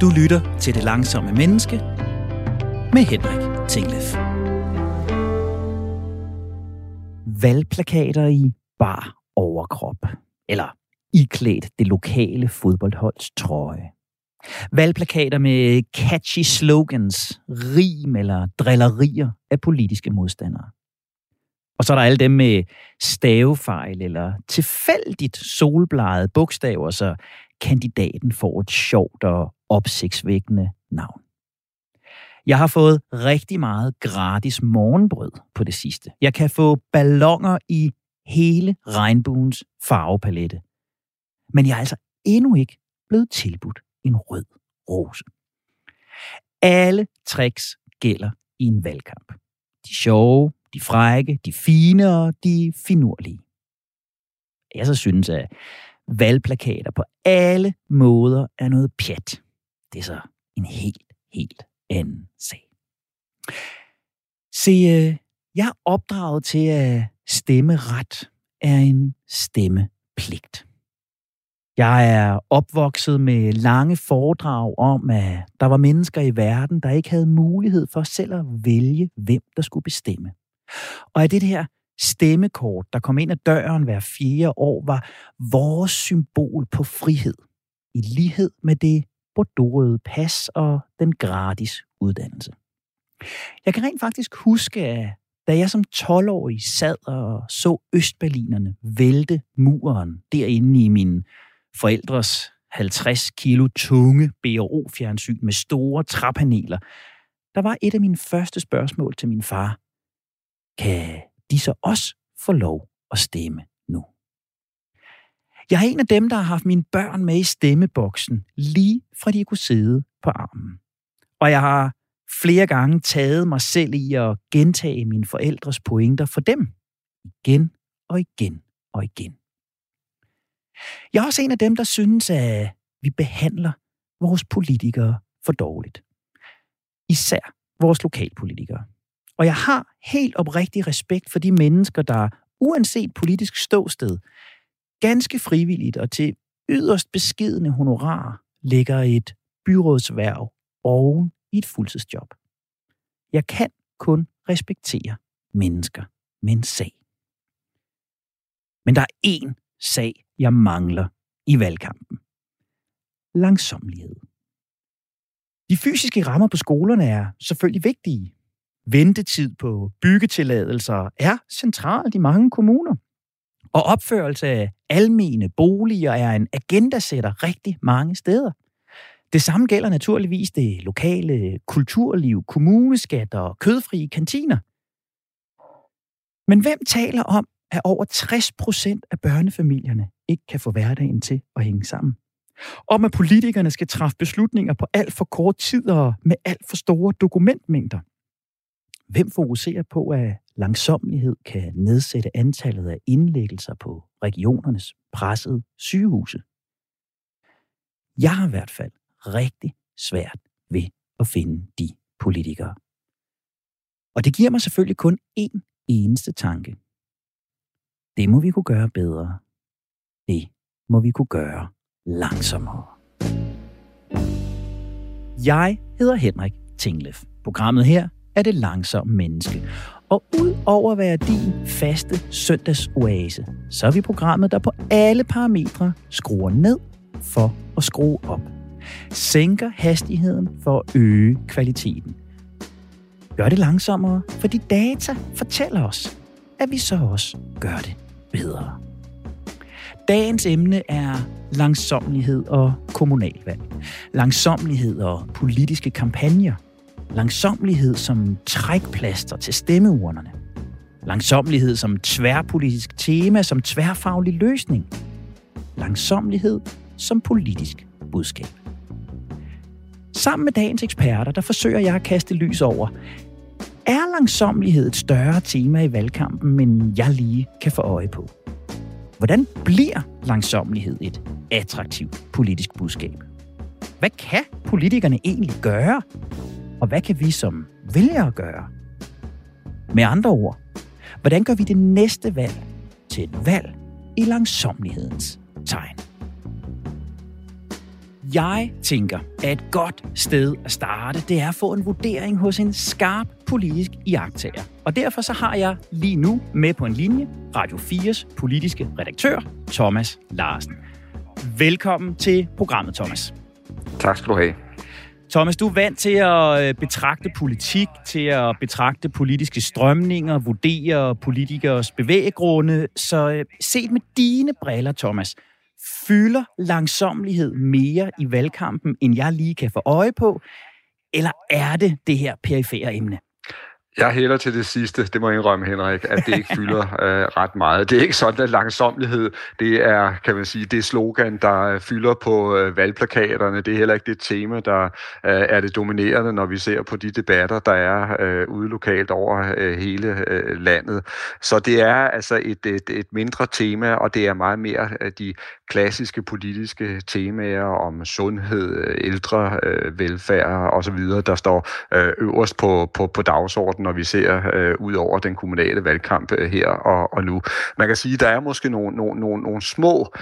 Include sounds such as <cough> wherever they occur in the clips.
Du lytter til Det Langsomme Menneske med Henrik Tinglef. Valgplakater i bar overkrop. Eller iklædt det lokale fodboldholds trøje. Valgplakater med catchy slogans, rim eller drillerier af politiske modstandere. Og så er der alle dem med stavefejl eller tilfældigt solblegede bogstaver, så kandidaten får et sjovt og opsigtsvækkende navn. Jeg har fået rigtig meget gratis morgenbrød på det sidste. Jeg kan få ballonger i hele regnbuens farvepalette. Men jeg er altså endnu ikke blevet tilbudt en rød rose. Alle tricks gælder i en valgkamp. De sjove, de frække, de fine og de finurlige. Jeg så synes, at valgplakater på alle måder er noget pjat. Det er så en helt, helt anden sag. Se, øh, jeg er opdraget til, at stemmeret er en stemmepligt. Jeg er opvokset med lange foredrag om, at der var mennesker i verden, der ikke havde mulighed for selv at vælge, hvem der skulle bestemme. Og at det her stemmekort, der kom ind ad døren hver fjerde år, var vores symbol på frihed. I lighed med det bordeauxrøde pas og den gratis uddannelse. Jeg kan rent faktisk huske, at da jeg som 12-årig sad og så Østberlinerne vælte muren derinde i min forældres 50 kilo tunge BRO-fjernsyn med store træpaneler, der var et af mine første spørgsmål til min far. Kan de så også få lov at stemme? Jeg er en af dem, der har haft mine børn med i stemmeboksen, lige fra de kunne sidde på armen. Og jeg har flere gange taget mig selv i at gentage mine forældres pointer for dem. Igen og igen og igen. Jeg er også en af dem, der synes, at vi behandler vores politikere for dårligt. Især vores lokalpolitikere. Og jeg har helt oprigtig respekt for de mennesker, der uanset politisk ståsted, ganske frivilligt og til yderst beskidende honorar ligger et byrådsværv oven i et fuldtidsjob. Jeg kan kun respektere mennesker med en sag. Men der er én sag, jeg mangler i valgkampen. Langsomlighed. De fysiske rammer på skolerne er selvfølgelig vigtige. Ventetid på byggetilladelser er centralt i mange kommuner. Og opførelse af almene boliger er en agendasætter rigtig mange steder. Det samme gælder naturligvis det lokale kulturliv, kommuneskat og kødfrie kantiner. Men hvem taler om, at over 60 procent af børnefamilierne ikke kan få hverdagen til at hænge sammen? Om at politikerne skal træffe beslutninger på alt for kort tid og med alt for store dokumentmængder. Hvem fokuserer på, at langsomlighed kan nedsætte antallet af indlæggelser på regionernes pressede sygehuse? Jeg har i hvert fald rigtig svært ved at finde de politikere. Og det giver mig selvfølgelig kun én eneste tanke. Det må vi kunne gøre bedre. Det må vi kunne gøre langsommere. Jeg hedder Henrik Tinglef. Programmet her er det langsomme menneske. Og ud over at være din faste søndagsoase, så er vi programmet, der på alle parametre skruer ned for at skrue op. Sænker hastigheden for at øge kvaliteten. Gør det langsommere, fordi data fortæller os, at vi så også gør det bedre. Dagens emne er langsomlighed og kommunalvalg. Langsomlighed og politiske kampagner – Langsomlighed som trækplaster til stemmeurnerne. Langsomlighed som tværpolitisk tema, som tværfaglig løsning. Langsomlighed som politisk budskab. Sammen med dagens eksperter, der forsøger jeg at kaste lys over, er langsomlighed et større tema i valgkampen, end jeg lige kan få øje på? Hvordan bliver langsomlighed et attraktivt politisk budskab? Hvad kan politikerne egentlig gøre og hvad kan vi som vælgere gøre? Med andre ord, hvordan gør vi det næste valg til et valg i langsomlighedens tegn? Jeg tænker, at et godt sted at starte, det er at få en vurdering hos en skarp politisk iagtager. Og derfor så har jeg lige nu med på en linje Radio 4's politiske redaktør, Thomas Larsen. Velkommen til programmet, Thomas. Tak skal du have. Thomas, du er vant til at øh, betragte politik, til at betragte politiske strømninger, vurdere politikers bevæggrunde. Så øh, set med dine briller, Thomas, fylder langsomlighed mere i valgkampen, end jeg lige kan få øje på? Eller er det det her perifære emne? Jeg hælder til det sidste, det må jeg indrømme, Henrik, at det ikke fylder <laughs> øh, ret meget. Det er ikke sådan, at langsomlighed, det er, kan man sige, det slogan, der fylder på øh, valgplakaterne. Det er heller ikke det tema, der øh, er det dominerende, når vi ser på de debatter, der er øh, ude lokalt over øh, hele øh, landet. Så det er altså et, et, et mindre tema, og det er meget mere øh, de klassiske politiske temaer om sundhed, ældre, øh, velfærd osv., der står øh, øverst på, på, på dagsordenen når vi ser øh, ud over den kommunale valgkamp øh, her og, og nu. Man kan sige, der er måske nogle, nogle, nogle, nogle små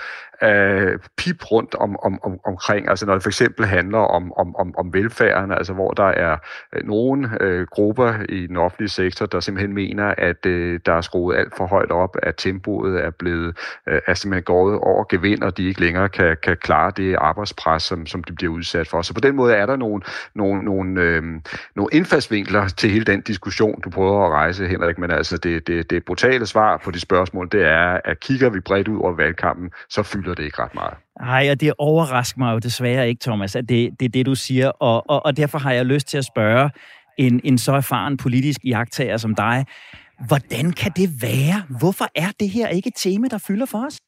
øh, pip rundt om, om, om, omkring, altså når det for eksempel handler om, om, om, om velfærden, altså hvor der er øh, nogle øh, grupper i den offentlige sektor, der simpelthen mener, at øh, der er skruet alt for højt op, at tempoet er blevet øh, altså, er simpelthen gået over gevind, og de ikke længere kan, kan klare det arbejdspres, som, som de bliver udsat for. Så på den måde er der nogle, nogle, nogle, øh, nogle indfaldsvinkler til hele den diskussion, du prøver at rejse, Henrik, men altså det, det, det brutale svar på de spørgsmål, det er, at kigger vi bredt ud over valgkampen, så fylder fylder det ikke ret meget. Nej, og det overrasker mig jo desværre ikke, Thomas, at det, det er det, du siger. Og, og, og derfor har jeg lyst til at spørge en, en så erfaren politisk jagttager som dig, hvordan kan det være? Hvorfor er det her ikke et tema, der fylder for os?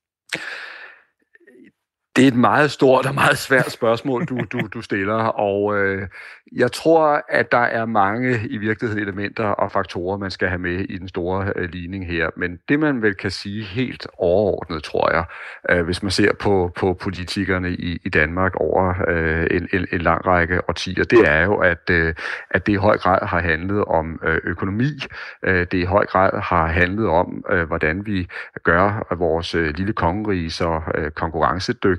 Det er et meget stort og meget svært spørgsmål, du, du, du stiller, og øh, jeg tror, at der er mange i virkeligheden elementer og faktorer, man skal have med i den store øh, ligning her. Men det, man vel kan sige helt overordnet, tror jeg, øh, hvis man ser på, på politikerne i, i Danmark over øh, en, en, en lang række årtier, det er jo, at, øh, at det i høj grad har handlet om øh, økonomi. Øh, det i høj grad har handlet om, øh, hvordan vi gør vores øh, lille kongerige så øh,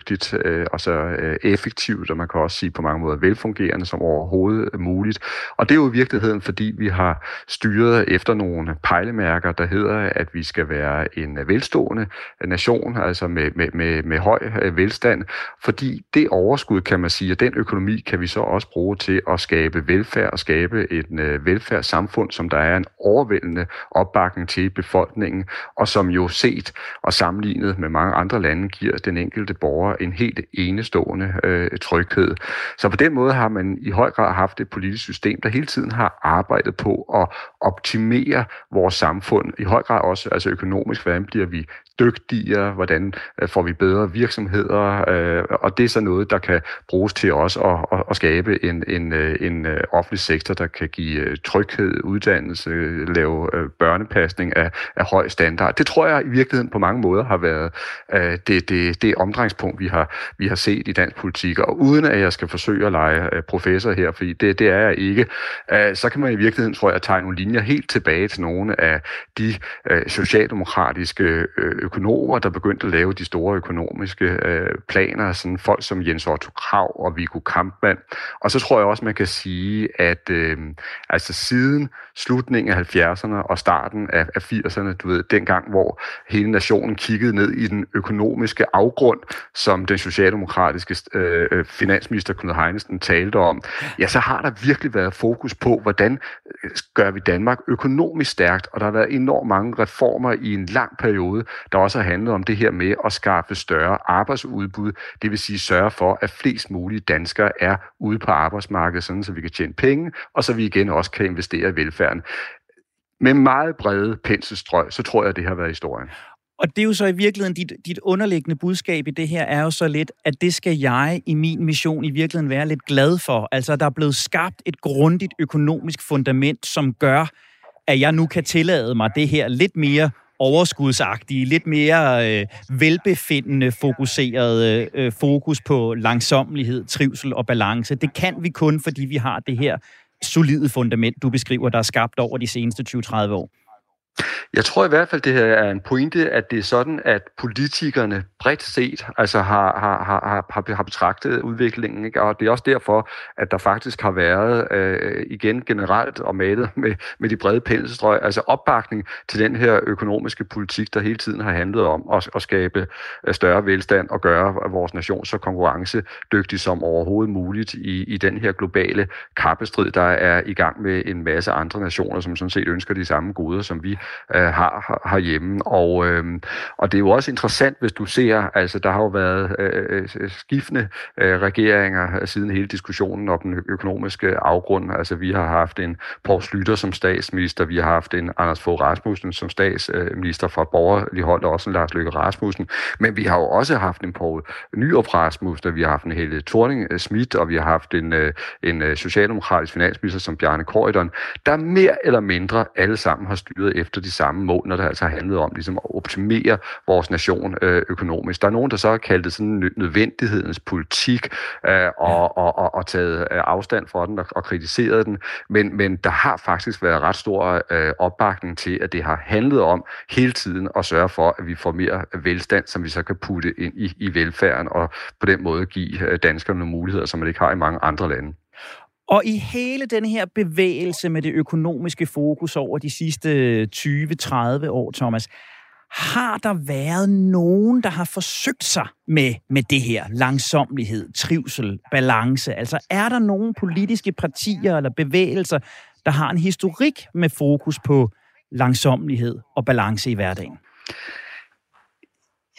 konkurrencedygtigt øh, og så øh, effektivt, og man kan også sige på mange måder velfungerende som overhovedet muligt. Og det er jo i virkeligheden, fordi vi har styret efter nogle pejlemærker, der hedder, at vi skal være en velstående nation, altså med, med, med, med høj øh, velstand, fordi det overskud, kan man sige, og den økonomi kan vi så også bruge til at skabe velfærd og skabe et øh, velfærdssamfund, som der er en overvældende opbakning til befolkningen, og som jo set og sammenlignet med mange andre lande giver den enkelte borger en helt enestående øh, tryghed. Så på den måde har man i høj grad haft et politisk system, der hele tiden har arbejdet på at optimere vores samfund, i høj grad også altså økonomisk, hvordan bliver vi dygtigere, hvordan øh, får vi bedre virksomheder, øh, og det er så noget, der kan bruges til også at, at, at skabe en, en, øh, en øh, offentlig sektor, der kan give tryghed, uddannelse, lave børnepasning af, af høj standard. Det tror jeg i virkeligheden på mange måder har været det, det, det omdrejningspunkt, vi har, vi har set i dansk politik, og uden at jeg skal forsøge at lege professor her, fordi det, det er jeg ikke, så kan man i virkeligheden, tror jeg, tegne nogle linjer helt tilbage til nogle af de socialdemokratiske økonomer, der begyndte at lave de store økonomiske øh, planer, sådan folk som Jens Otto Krav og Viggo Kampmann. Og så tror jeg også, man kan sige, at øh, altså siden slutningen af 70'erne og starten af, af 80'erne, du ved, dengang, hvor hele nationen kiggede ned i den økonomiske afgrund, som den socialdemokratiske øh, øh finansminister Knud Heinesen talte om, ja, så har der virkelig været fokus på, hvordan øh, gør vi Danmark økonomisk stærkt, og der har været enormt mange reformer i en lang periode, der også har handlet om det her med at skaffe større arbejdsudbud, det vil sige sørge for, at flest mulige danskere er ude på arbejdsmarkedet, sådan så vi kan tjene penge, og så vi igen også kan investere i velfærden. Med meget brede penselstrøg, så tror jeg, at det har været historien. Og det er jo så i virkeligheden, dit, dit underliggende budskab i det her er jo så lidt, at det skal jeg i min mission i virkeligheden være lidt glad for. Altså, der er blevet skabt et grundigt økonomisk fundament, som gør, at jeg nu kan tillade mig det her lidt mere overskudsagtige, lidt mere øh, velbefindende fokuseret øh, øh, fokus på langsomlighed, trivsel og balance. Det kan vi kun, fordi vi har det her solide fundament, du beskriver, der er skabt over de seneste 20-30 år. Jeg tror i hvert fald, det her er en pointe, at det er sådan, at politikerne bredt set altså har, har, har, har, har betragtet udviklingen, ikke? og det er også derfor, at der faktisk har været øh, igen generelt og malet med, med de brede penselstrøg, altså opbakning til den her økonomiske politik, der hele tiden har handlet om at, at skabe øh, større velstand og gøre vores nation så konkurrencedygtig som overhovedet muligt i, i den her globale kappestrid, der er i gang med en masse andre nationer, som sådan set ønsker de samme goder, som vi øh, har herhjemme. Og, øh, og det er jo også interessant, hvis du ser, altså der har jo været øh, øh skiftende øh, regeringer øh, siden hele diskussionen om den økonomiske afgrund. Altså vi har haft en Poul Slytter som statsminister, vi har haft en Anders Fogh Rasmussen som statsminister fra borgerlig hold, og også en Lars Løkke Rasmussen. Men vi har jo også haft en Poul Nyrup Rasmussen, vi har haft en Helle thorning Schmidt, og vi har haft en, øh, en øh, socialdemokratisk finansminister som Bjarne Korydon, der mere eller mindre alle sammen har styret efter de samme mål, når det altså har handlet om ligesom at optimere vores nation øh, økonomisk. Der er nogen, der så har kaldt det sådan nødvendighedens politik og, og, og, og taget afstand fra den og, og kritiseret den, men, men der har faktisk været ret stor opbakning til, at det har handlet om hele tiden at sørge for, at vi får mere velstand, som vi så kan putte ind i, i velfærden, og på den måde give danskerne nogle muligheder, som man ikke har i mange andre lande. Og i hele den her bevægelse med det økonomiske fokus over de sidste øh, 20-30 år, Thomas, har der været nogen, der har forsøgt sig med, med det her langsomlighed, trivsel, balance? Altså er der nogen politiske partier eller bevægelser, der har en historik med fokus på langsomlighed og balance i hverdagen?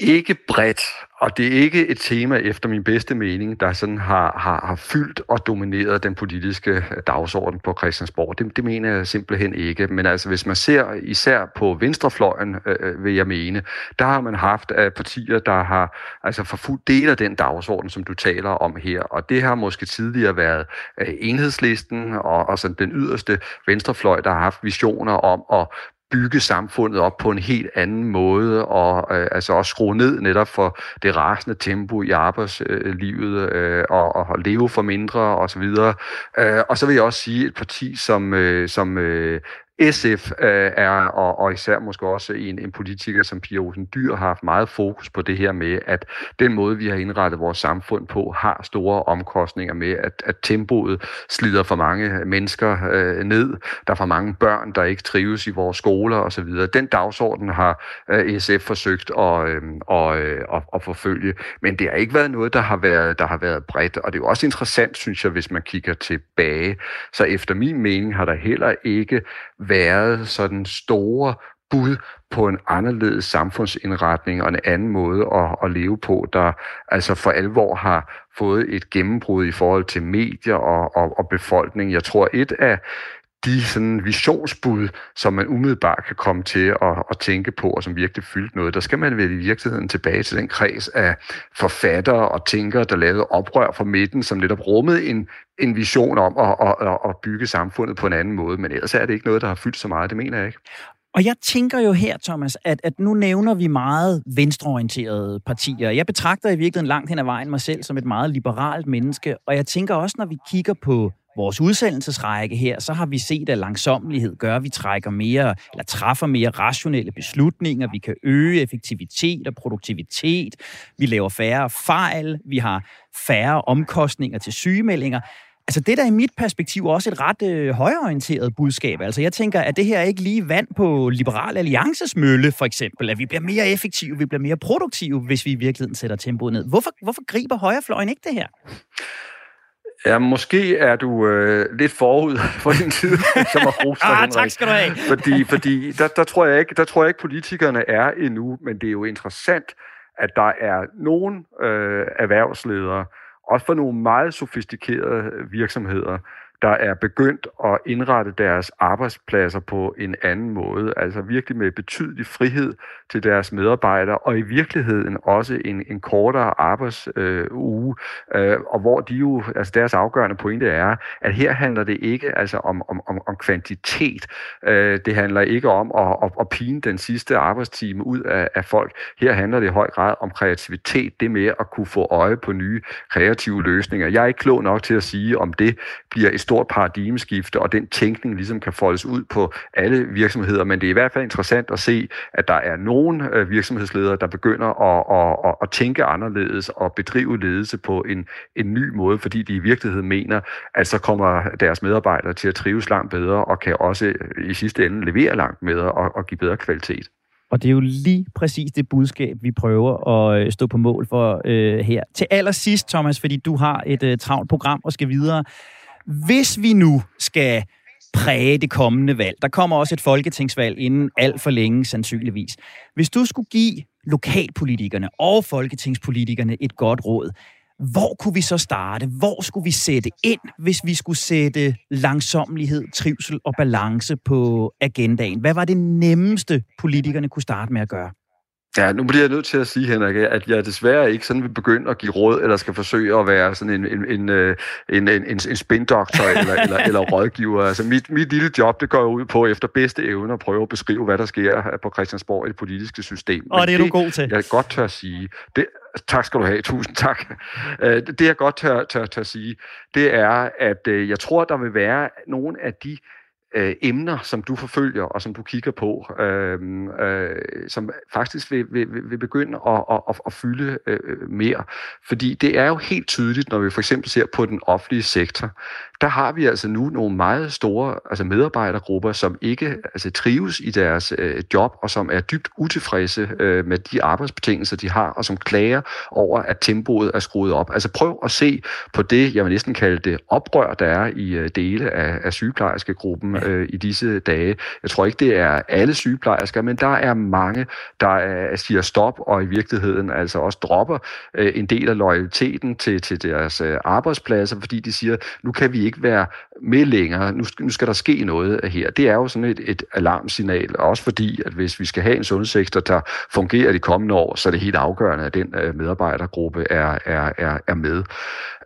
Ikke bredt, og det er ikke et tema efter min bedste mening, der sådan har, har, har fyldt og domineret den politiske dagsorden på Christiansborg. Det, det mener jeg simpelthen ikke. Men altså, hvis man ser især på venstrefløjen, øh, øh vil jeg mene, der har man haft uh, partier, der har altså forfulgt del af den dagsorden, som du taler om her. Og det har måske tidligere været øh, enhedslisten og, og sådan den yderste venstrefløj, der har haft visioner om at bygge samfundet op på en helt anden måde, og øh, altså også skrue ned netop for det rasende tempo i arbejdslivet, øh, og, og leve for mindre osv. Øh, og så vil jeg også sige, et parti som, øh, som øh, SF øh, er, og, og især måske også en, en politiker som Pia Olsen Dyr, har haft meget fokus på det her med, at den måde, vi har indrettet vores samfund på, har store omkostninger med, at, at tempoet slider for mange mennesker øh, ned. Der er for mange børn, der ikke trives i vores skoler osv. Den dagsorden har øh, SF forsøgt at, øh, og, øh, at, at forfølge, men det har ikke været noget, der har været, der har været bredt, og det er jo også interessant, synes jeg, hvis man kigger tilbage. Så efter min mening har der heller ikke været sådan store bud på en anderledes samfundsindretning og en anden måde at, at leve på, der altså for alvor har fået et gennembrud i forhold til medier og, og, og befolkning. Jeg tror, et af de sådan visionsbud, som man umiddelbart kan komme til at, at tænke på, og som virkelig fyldt noget, der skal man vel i virkeligheden tilbage til den kreds af forfattere og tænkere, der lavede oprør fra midten, som netop rummede en, en vision om at, at, at bygge samfundet på en anden måde. Men ellers er det ikke noget, der har fyldt så meget, det mener jeg ikke. Og jeg tænker jo her, Thomas, at, at nu nævner vi meget venstreorienterede partier. Jeg betragter i virkeligheden langt hen ad vejen mig selv som et meget liberalt menneske, og jeg tænker også, når vi kigger på vores udsendelsesrække her, så har vi set, at langsommelighed gør, at vi trækker mere, eller træffer mere rationelle beslutninger. Vi kan øge effektivitet og produktivitet. Vi laver færre fejl. Vi har færre omkostninger til sygemeldinger. Altså det der i mit perspektiv også et ret øh, højorienteret budskab. Altså jeg tænker, at det her ikke lige vand på Liberal Alliances mølle, for eksempel, at vi bliver mere effektive, vi bliver mere produktive, hvis vi i virkeligheden sætter tempoet ned. Hvorfor, hvorfor griber højrefløjen ikke det her? Ja, måske er du øh, lidt forud <laughs> for din tid som har rost ah, tak skal du have. fordi fordi der, der, tror jeg ikke, der tror jeg ikke, politikerne er endnu, men det er jo interessant, at der er nogle øh, erhvervsledere, også for nogle meget sofistikerede virksomheder, der er begyndt at indrette deres arbejdspladser på en anden måde, altså virkelig med betydelig frihed til deres medarbejdere, og i virkeligheden også en, en kortere arbejdsuge, øh, øh, og hvor de jo, altså deres afgørende pointe er, at her handler det ikke altså om, om, om, om kvantitet, øh, det handler ikke om at, at, at pine den sidste arbejdstime ud af, af folk, her handler det i høj grad om kreativitet, det med at kunne få øje på nye kreative løsninger. Jeg er ikke klog nok til at sige, om det bliver et stort paradigmeskifte, og den tænkning ligesom kan foldes ud på alle virksomheder. Men det er i hvert fald interessant at se, at der er nogle øh, virksomhedsledere, der begynder at, at, at, at tænke anderledes og bedrive ledelse på en, en ny måde, fordi de i virkeligheden mener, at så kommer deres medarbejdere til at trives langt bedre og kan også øh, i sidste ende levere langt bedre og, og give bedre kvalitet. Og det er jo lige præcis det budskab, vi prøver at øh, stå på mål for øh, her. Til allersidst, Thomas, fordi du har et øh, travlt program og skal videre. Hvis vi nu skal præge det kommende valg, der kommer også et folketingsvalg inden alt for længe sandsynligvis. Hvis du skulle give lokalpolitikerne og folketingspolitikerne et godt råd, hvor kunne vi så starte? Hvor skulle vi sætte ind, hvis vi skulle sætte langsomlighed, trivsel og balance på agendaen? Hvad var det nemmeste, politikerne kunne starte med at gøre? Ja, nu bliver jeg nødt til at sige, Henrik, at jeg desværre ikke sådan vil begynde at give råd, eller skal forsøge at være sådan en, en, en, øh, en, en, en, en spindoktor eller, eller, eller rådgiver. Altså mit, mit lille job, det går ud på efter bedste evne at prøve at beskrive, hvad der sker på Christiansborg i det politiske system. Og det er det, du god til. Jeg godt tør at sige. Det, tak skal du have, tusind tak. Øh, det jeg godt tør, tør, tør at sige, det er, at øh, jeg tror, der vil være nogle af de øh, emner, som du forfølger og som du kigger på, øh, øh, som faktisk vil, vil, vil begynde at, at, at, at fylde øh, mere. Fordi det er jo helt tydeligt, når vi for eksempel ser på den offentlige sektor, der har vi altså nu nogle meget store altså medarbejdergrupper, som ikke altså, trives i deres øh, job, og som er dybt utilfredse øh, med de arbejdsbetingelser, de har, og som klager over, at tempoet er skruet op. Altså prøv at se på det, jeg vil næsten kalde det oprør, der er i øh, dele af, af sygeplejerskegruppen øh, i disse dage. Jeg tror ikke, det er alle sygeplejersker, men der er mange, der øh, siger stop, og i virkeligheden altså også dropper øh, en del af loyaliteten til, til deres øh, arbejdspladser, fordi de siger, nu kan vi ikke være med længere, nu, nu skal der ske noget her. Det er jo sådan et, et alarmsignal, også fordi, at hvis vi skal have en sundhedssektor, der fungerer de kommende år, så er det helt afgørende, at den øh, medarbejdergruppe er, er, er, er med.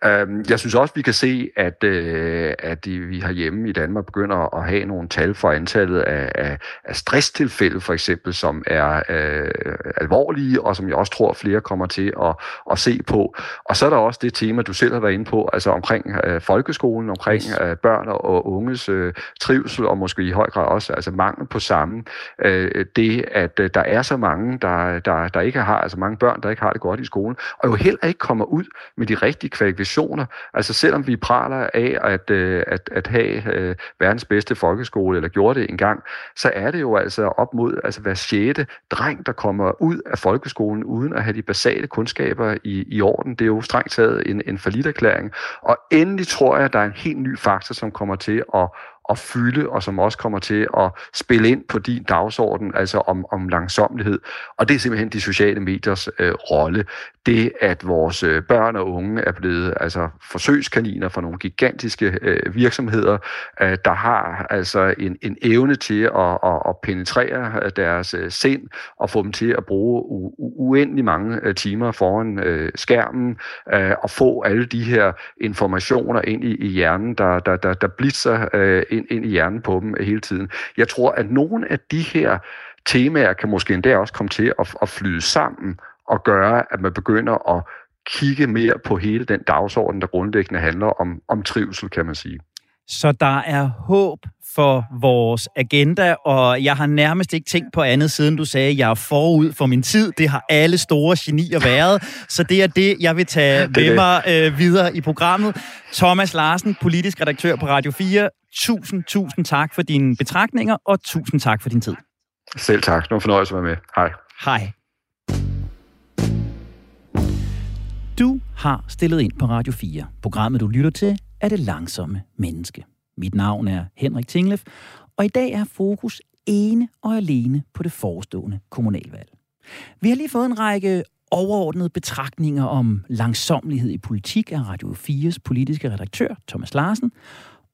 Øhm, jeg synes også, vi kan se, at, øh, at vi har hjemme i Danmark begynder at have nogle tal for antallet af, af, af stresstilfælde, for eksempel, som er øh, alvorlige, og som jeg også tror, flere kommer til at, at se på. Og så er der også det tema, du selv har været inde på, altså omkring øh, folkeskolen, omkring øh, børn og unges øh, trivsel, og måske i høj grad også altså mangel på samme. Øh, det, at øh, der er så mange, der, der, der ikke har, altså mange børn, der ikke har det godt i skolen, og jo heller ikke kommer ud med de rigtige kvalifikationer. Altså selvom vi praler af at, øh, at, at have øh, verdens bedste folkeskole, eller gjorde det engang, så er det jo altså op mod altså hver sjette dreng, der kommer ud af folkeskolen uden at have de basale kundskaber i, i orden. Det er jo strengt taget en, en erklæring. Og endelig tror jeg, at der er en helt ny faktor, som kommer til at, at fylde, og som også kommer til at spille ind på din dagsorden, altså om, om langsomlighed. Og det er simpelthen de sociale mediers øh, rolle. Det, at vores øh, børn og unge er blevet altså, forsøgskaniner for nogle gigantiske øh, virksomheder, øh, der har altså en, en evne til at, at, at penetrere øh, deres øh, sind og få dem til at bruge u- uendelig mange øh, timer foran øh, skærmen øh, og få alle de her informationer ind i, i hjernen, der, der, der, der blitzer øh, ind, ind i hjernen på dem hele tiden. Jeg tror, at nogle af de her temaer kan måske endda også komme til at, at flyde sammen og gøre, at man begynder at kigge mere på hele den dagsorden, der grundlæggende handler om, om trivsel, kan man sige. Så der er håb for vores agenda, og jeg har nærmest ikke tænkt på andet, siden du sagde, at jeg er forud for min tid. Det har alle store genier været, så det er det, jeg vil tage med mig øh, videre i programmet. Thomas Larsen, politisk redaktør på Radio 4. Tusind, tusind tak for dine betragtninger, og tusind tak for din tid. Selv tak. Det var fornøjelse at være med. Hej. Hej. Du har stillet ind på Radio 4. Programmet, du lytter til, er det langsomme menneske. Mit navn er Henrik Tinglef, og i dag er fokus ene og alene på det forestående kommunalvalg. Vi har lige fået en række overordnede betragtninger om langsomlighed i politik af Radio 4's politiske redaktør, Thomas Larsen.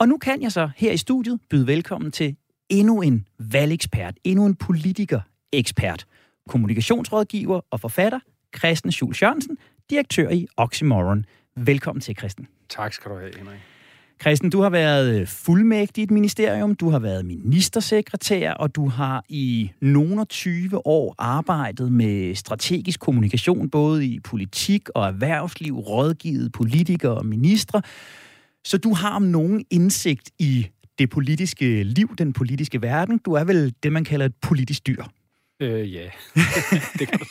Og nu kan jeg så her i studiet byde velkommen til endnu en valgekspert, endnu en politiker-ekspert, kommunikationsrådgiver og forfatter, Christen Schul Jørgensen, direktør i Oxymoron. Velkommen til, Christen. Tak skal du have, Henrik. Christen, du har været fuldmægtig i et ministerium, du har været ministersekretær, og du har i nogle 20 år arbejdet med strategisk kommunikation, både i politik og erhvervsliv, rådgivet politikere og ministre. Så du har om nogen indsigt i det politiske liv, den politiske verden. Du er vel det, man kalder et politisk dyr. Øh, ja, <laughs> det, kan du,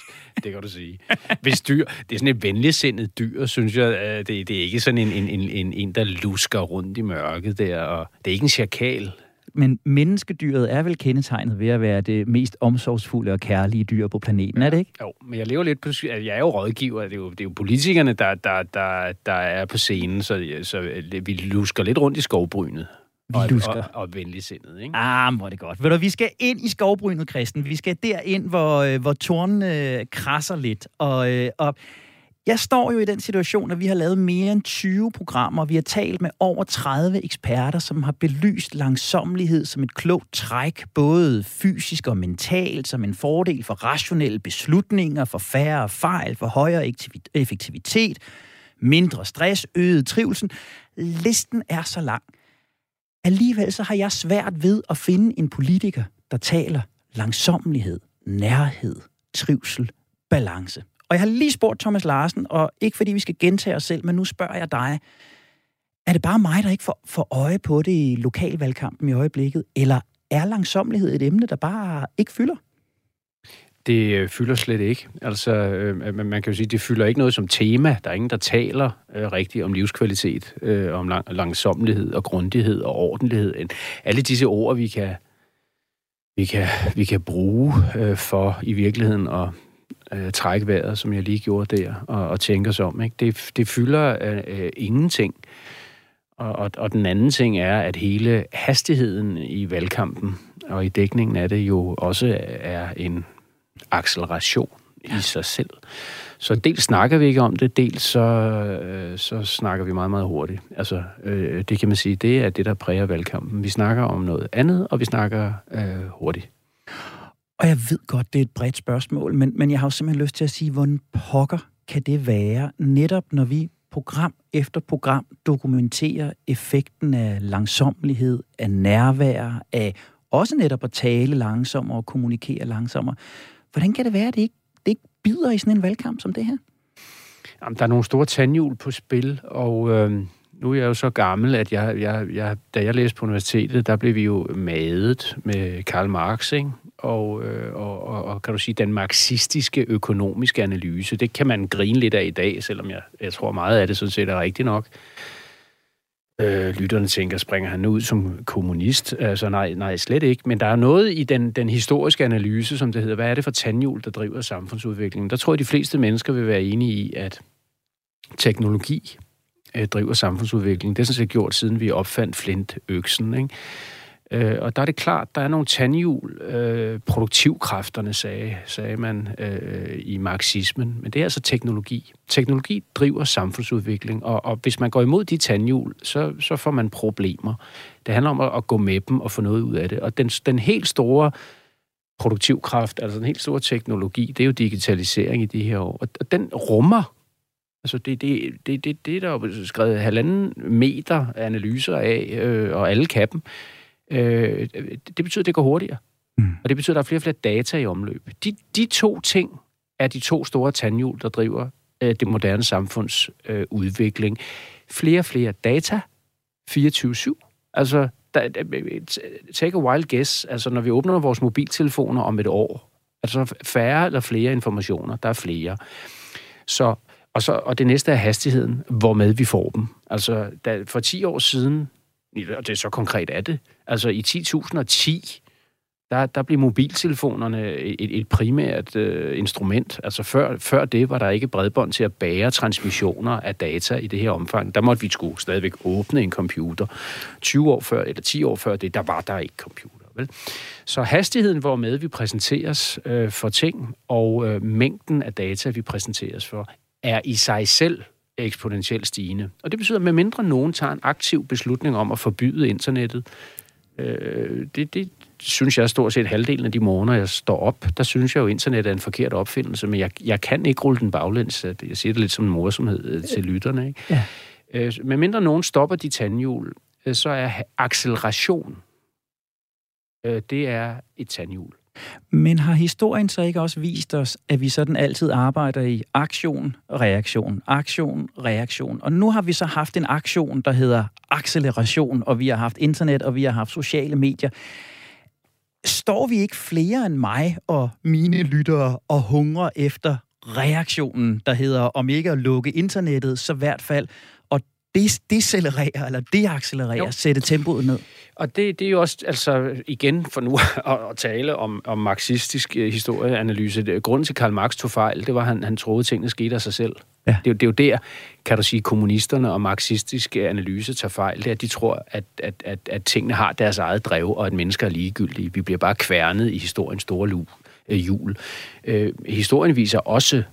det kan du sige. Hvis dyr, det er sådan et venligsindet dyr, synes jeg. Øh, det, det er ikke sådan en, en, en, en, der lusker rundt i mørket der, og det er ikke en chakal. Men menneskedyret er vel kendetegnet ved at være det mest omsorgsfulde og kærlige dyr på planeten, ja. er det ikke? Jo, men jeg lever lidt på... Jeg er jo rådgiver, det er jo, det er jo politikerne, der, der, der, der er på scenen, så, så vi lusker lidt rundt i skovbrynet. Og, og, og, og venligsindet, ikke? Ah, hvor er det godt. Ved du, vi skal ind i skovbrynet, Christen. Vi skal derind, hvor, øh, hvor tårnene øh, krasser lidt. Og, øh, og jeg står jo i den situation, at vi har lavet mere end 20 programmer. Vi har talt med over 30 eksperter, som har belyst langsomlighed som et klogt træk, både fysisk og mentalt, som en fordel for rationelle beslutninger, for færre fejl, for højere effektivitet, mindre stress, øget trivsel. Listen er så lang. Alligevel så har jeg svært ved at finde en politiker, der taler langsomlighed, nærhed, trivsel, balance. Og jeg har lige spurgt Thomas Larsen, og ikke fordi vi skal gentage os selv, men nu spørger jeg dig. Er det bare mig, der ikke får, får øje på det i lokalvalgkampen i øjeblikket? Eller er langsomlighed et emne, der bare ikke fylder? Det øh, fylder slet ikke. Altså, øh, man kan jo sige, det fylder ikke noget som tema. Der er ingen, der taler øh, rigtigt om livskvalitet, øh, om lang, langsomlighed og grundighed og ordentlighed. Alle disse ord, vi kan, vi kan, vi kan bruge øh, for i virkeligheden at øh, trække vejret, som jeg lige gjorde der, og, og tænke os om. Ikke? Det, det fylder øh, øh, ingenting. Og, og, og den anden ting er, at hele hastigheden i valgkampen og i dækningen af det jo også er en acceleration i sig selv. Så dels snakker vi ikke om det, dels så, øh, så snakker vi meget, meget hurtigt. Altså, øh, det kan man sige, det er det, der præger valgkampen. Vi snakker om noget andet, og vi snakker øh, hurtigt. Og jeg ved godt, det er et bredt spørgsmål, men, men jeg har jo simpelthen lyst til at sige, hvordan pokker kan det være, netop når vi program efter program dokumenterer effekten af langsomlighed, af nærvær, af også netop at tale langsommere og kommunikere langsommere. Hvordan kan det være, at det ikke, det ikke bider i sådan en valgkamp som det her? Jamen, der er nogle store tandhjul på spil, og øh, nu er jeg jo så gammel, at jeg, jeg, jeg, da jeg læste på universitetet, der blev vi jo madet med Karl Marx, ikke? Og, øh, og, og, og kan du sige, den marxistiske økonomiske analyse, det kan man grine lidt af i dag, selvom jeg, jeg tror meget af det sådan set er rigtigt nok. Øh, lytterne tænker, springer han ud som kommunist? Altså nej, nej, slet ikke. Men der er noget i den, den historiske analyse, som det hedder, hvad er det for tandhjul, der driver samfundsudviklingen? Der tror jeg, de fleste mennesker vil være enige i, at teknologi øh, driver samfundsudviklingen. Det er sådan set gjort, siden vi opfandt flintøksen. Ikke? Øh, og der er det klart, der er nogle tandhjul. Øh, produktivkræfterne, sagde, sagde man øh, i marxismen. Men det er altså teknologi. Teknologi driver samfundsudvikling, og, og hvis man går imod de tandhjul, så, så får man problemer. Det handler om at, at gå med dem og få noget ud af det. Og den, den helt store produktivkraft, altså den helt store teknologi, det er jo digitalisering i de her år. Og, og den rummer Altså, det, det, det, det, det er der jo skrevet halvanden meter analyser af, øh, og alle kappen. Øh, det betyder, at det går hurtigere. Mm. Og det betyder, at der er flere og flere data i omløb. De, de to ting er de to store tandhjul, der driver øh, det moderne samfunds øh, udvikling. Flere og flere data, 24-7. Altså, der, take a wild guess. Altså, når vi åbner vores mobiltelefoner om et år, altså færre eller flere informationer, der er flere. Så og, så, og det næste er hastigheden, hvormed vi får dem. Altså, da, for 10 år siden, og det er så konkret er det, altså i 10.010, der, der blev mobiltelefonerne et, et primært øh, instrument. Altså før, før det var der ikke bredbånd til at bære transmissioner af data i det her omfang. Der måtte vi skulle stadigvæk åbne en computer. 20 år før, eller 10 år før det, der var der ikke computer. Vel? Så hastigheden, hvormed vi præsenteres øh, for ting, og øh, mængden af data, vi præsenteres for, er i sig selv eksponentielt stigende. Og det betyder, at medmindre nogen tager en aktiv beslutning om at forbyde internettet, øh, det, det synes jeg stort set halvdelen af de morgener, jeg står op, der synes jeg jo, at internet er en forkert opfindelse, men jeg, jeg kan ikke rulle den baglæns. Jeg siger det lidt som en morsomhed øh, til lytterne. Ikke? Ja. Øh, medmindre nogen stopper de tandhjul, øh, så er acceleration, øh, det er et tandhjul. Men har historien så ikke også vist os, at vi sådan altid arbejder i aktion, reaktion, aktion, reaktion? Og nu har vi så haft en aktion, der hedder acceleration, og vi har haft internet, og vi har haft sociale medier. Står vi ikke flere end mig og mine lyttere og hungrer efter reaktionen, der hedder, om ikke at lukke internettet, så i hvert fald des- decelerere eller deaccelerere, jo. sætte tempoet ned. Og det, det er jo også, altså igen for nu <laughs> at, at tale om, om marxistisk uh, historieanalyse. Grunden til Karl Marx tog fejl, det var, at han, han troede, at tingene skete af sig selv. Ja. Det, det er jo der, kan du sige, kommunisterne og marxistisk analyse tager fejl. Det er, at de tror, at, at, at, at tingene har deres eget drev, og at mennesker er ligegyldige. Vi bliver bare kværnet i historiens store lu, øh, jul. Øh, historien viser også,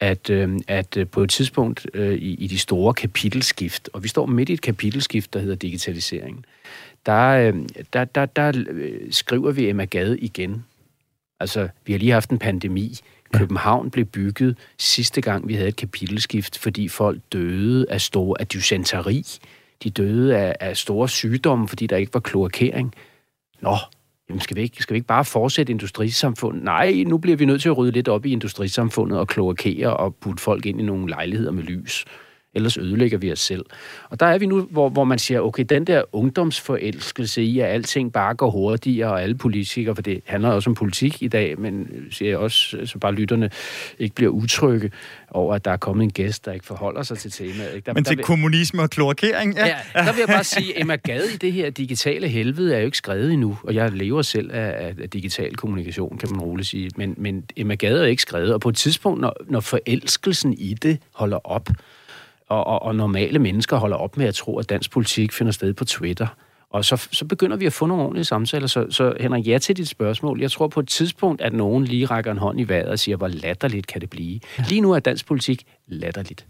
at, øh, at øh, på et tidspunkt øh, i, i de store kapitelskift, og vi står midt i et kapitelskift, der hedder digitaliseringen, der, øh, der, der, der øh, skriver vi Emma Gade igen. Altså, vi har lige haft en pandemi. København blev bygget sidste gang, vi havde et kapitelskift, fordi folk døde af, store, af dysenteri. De døde af, af store sygdomme, fordi der ikke var kloakering. Nå, Jamen, skal vi, ikke, skal vi ikke bare fortsætte industrisamfundet? Nej, nu bliver vi nødt til at rydde lidt op i industrisamfundet og kloakere og putte folk ind i nogle lejligheder med lys ellers ødelægger vi os selv. Og der er vi nu, hvor, hvor man siger, okay, den der ungdomsforelskelse i, at alting bare går hurtigere, og alle politikere, for det handler også om politik i dag, men siger jeg også, så bare lytterne ikke bliver utrygge over, at der er kommet en gæst, der ikke forholder sig til temaet. Ikke? Der, men til der kommunisme og kloakering, ja. ja. der vil jeg bare sige, Emma Gade i det her digitale helvede er jo ikke skrevet endnu, og jeg lever selv af, af digital kommunikation, kan man roligt sige, men, men Emma Gade er ikke skrevet, og på et tidspunkt, når, når forelskelsen i det holder op, og, og, og normale mennesker holder op med at tro, at dansk politik finder sted på Twitter. Og så, så begynder vi at få nogle ordentlige samtaler. Så, så Henrik, ja til dit spørgsmål. Jeg tror på et tidspunkt, at nogen lige rækker en hånd i vejret og siger, hvor latterligt kan det blive. Lige nu er dansk politik latterligt.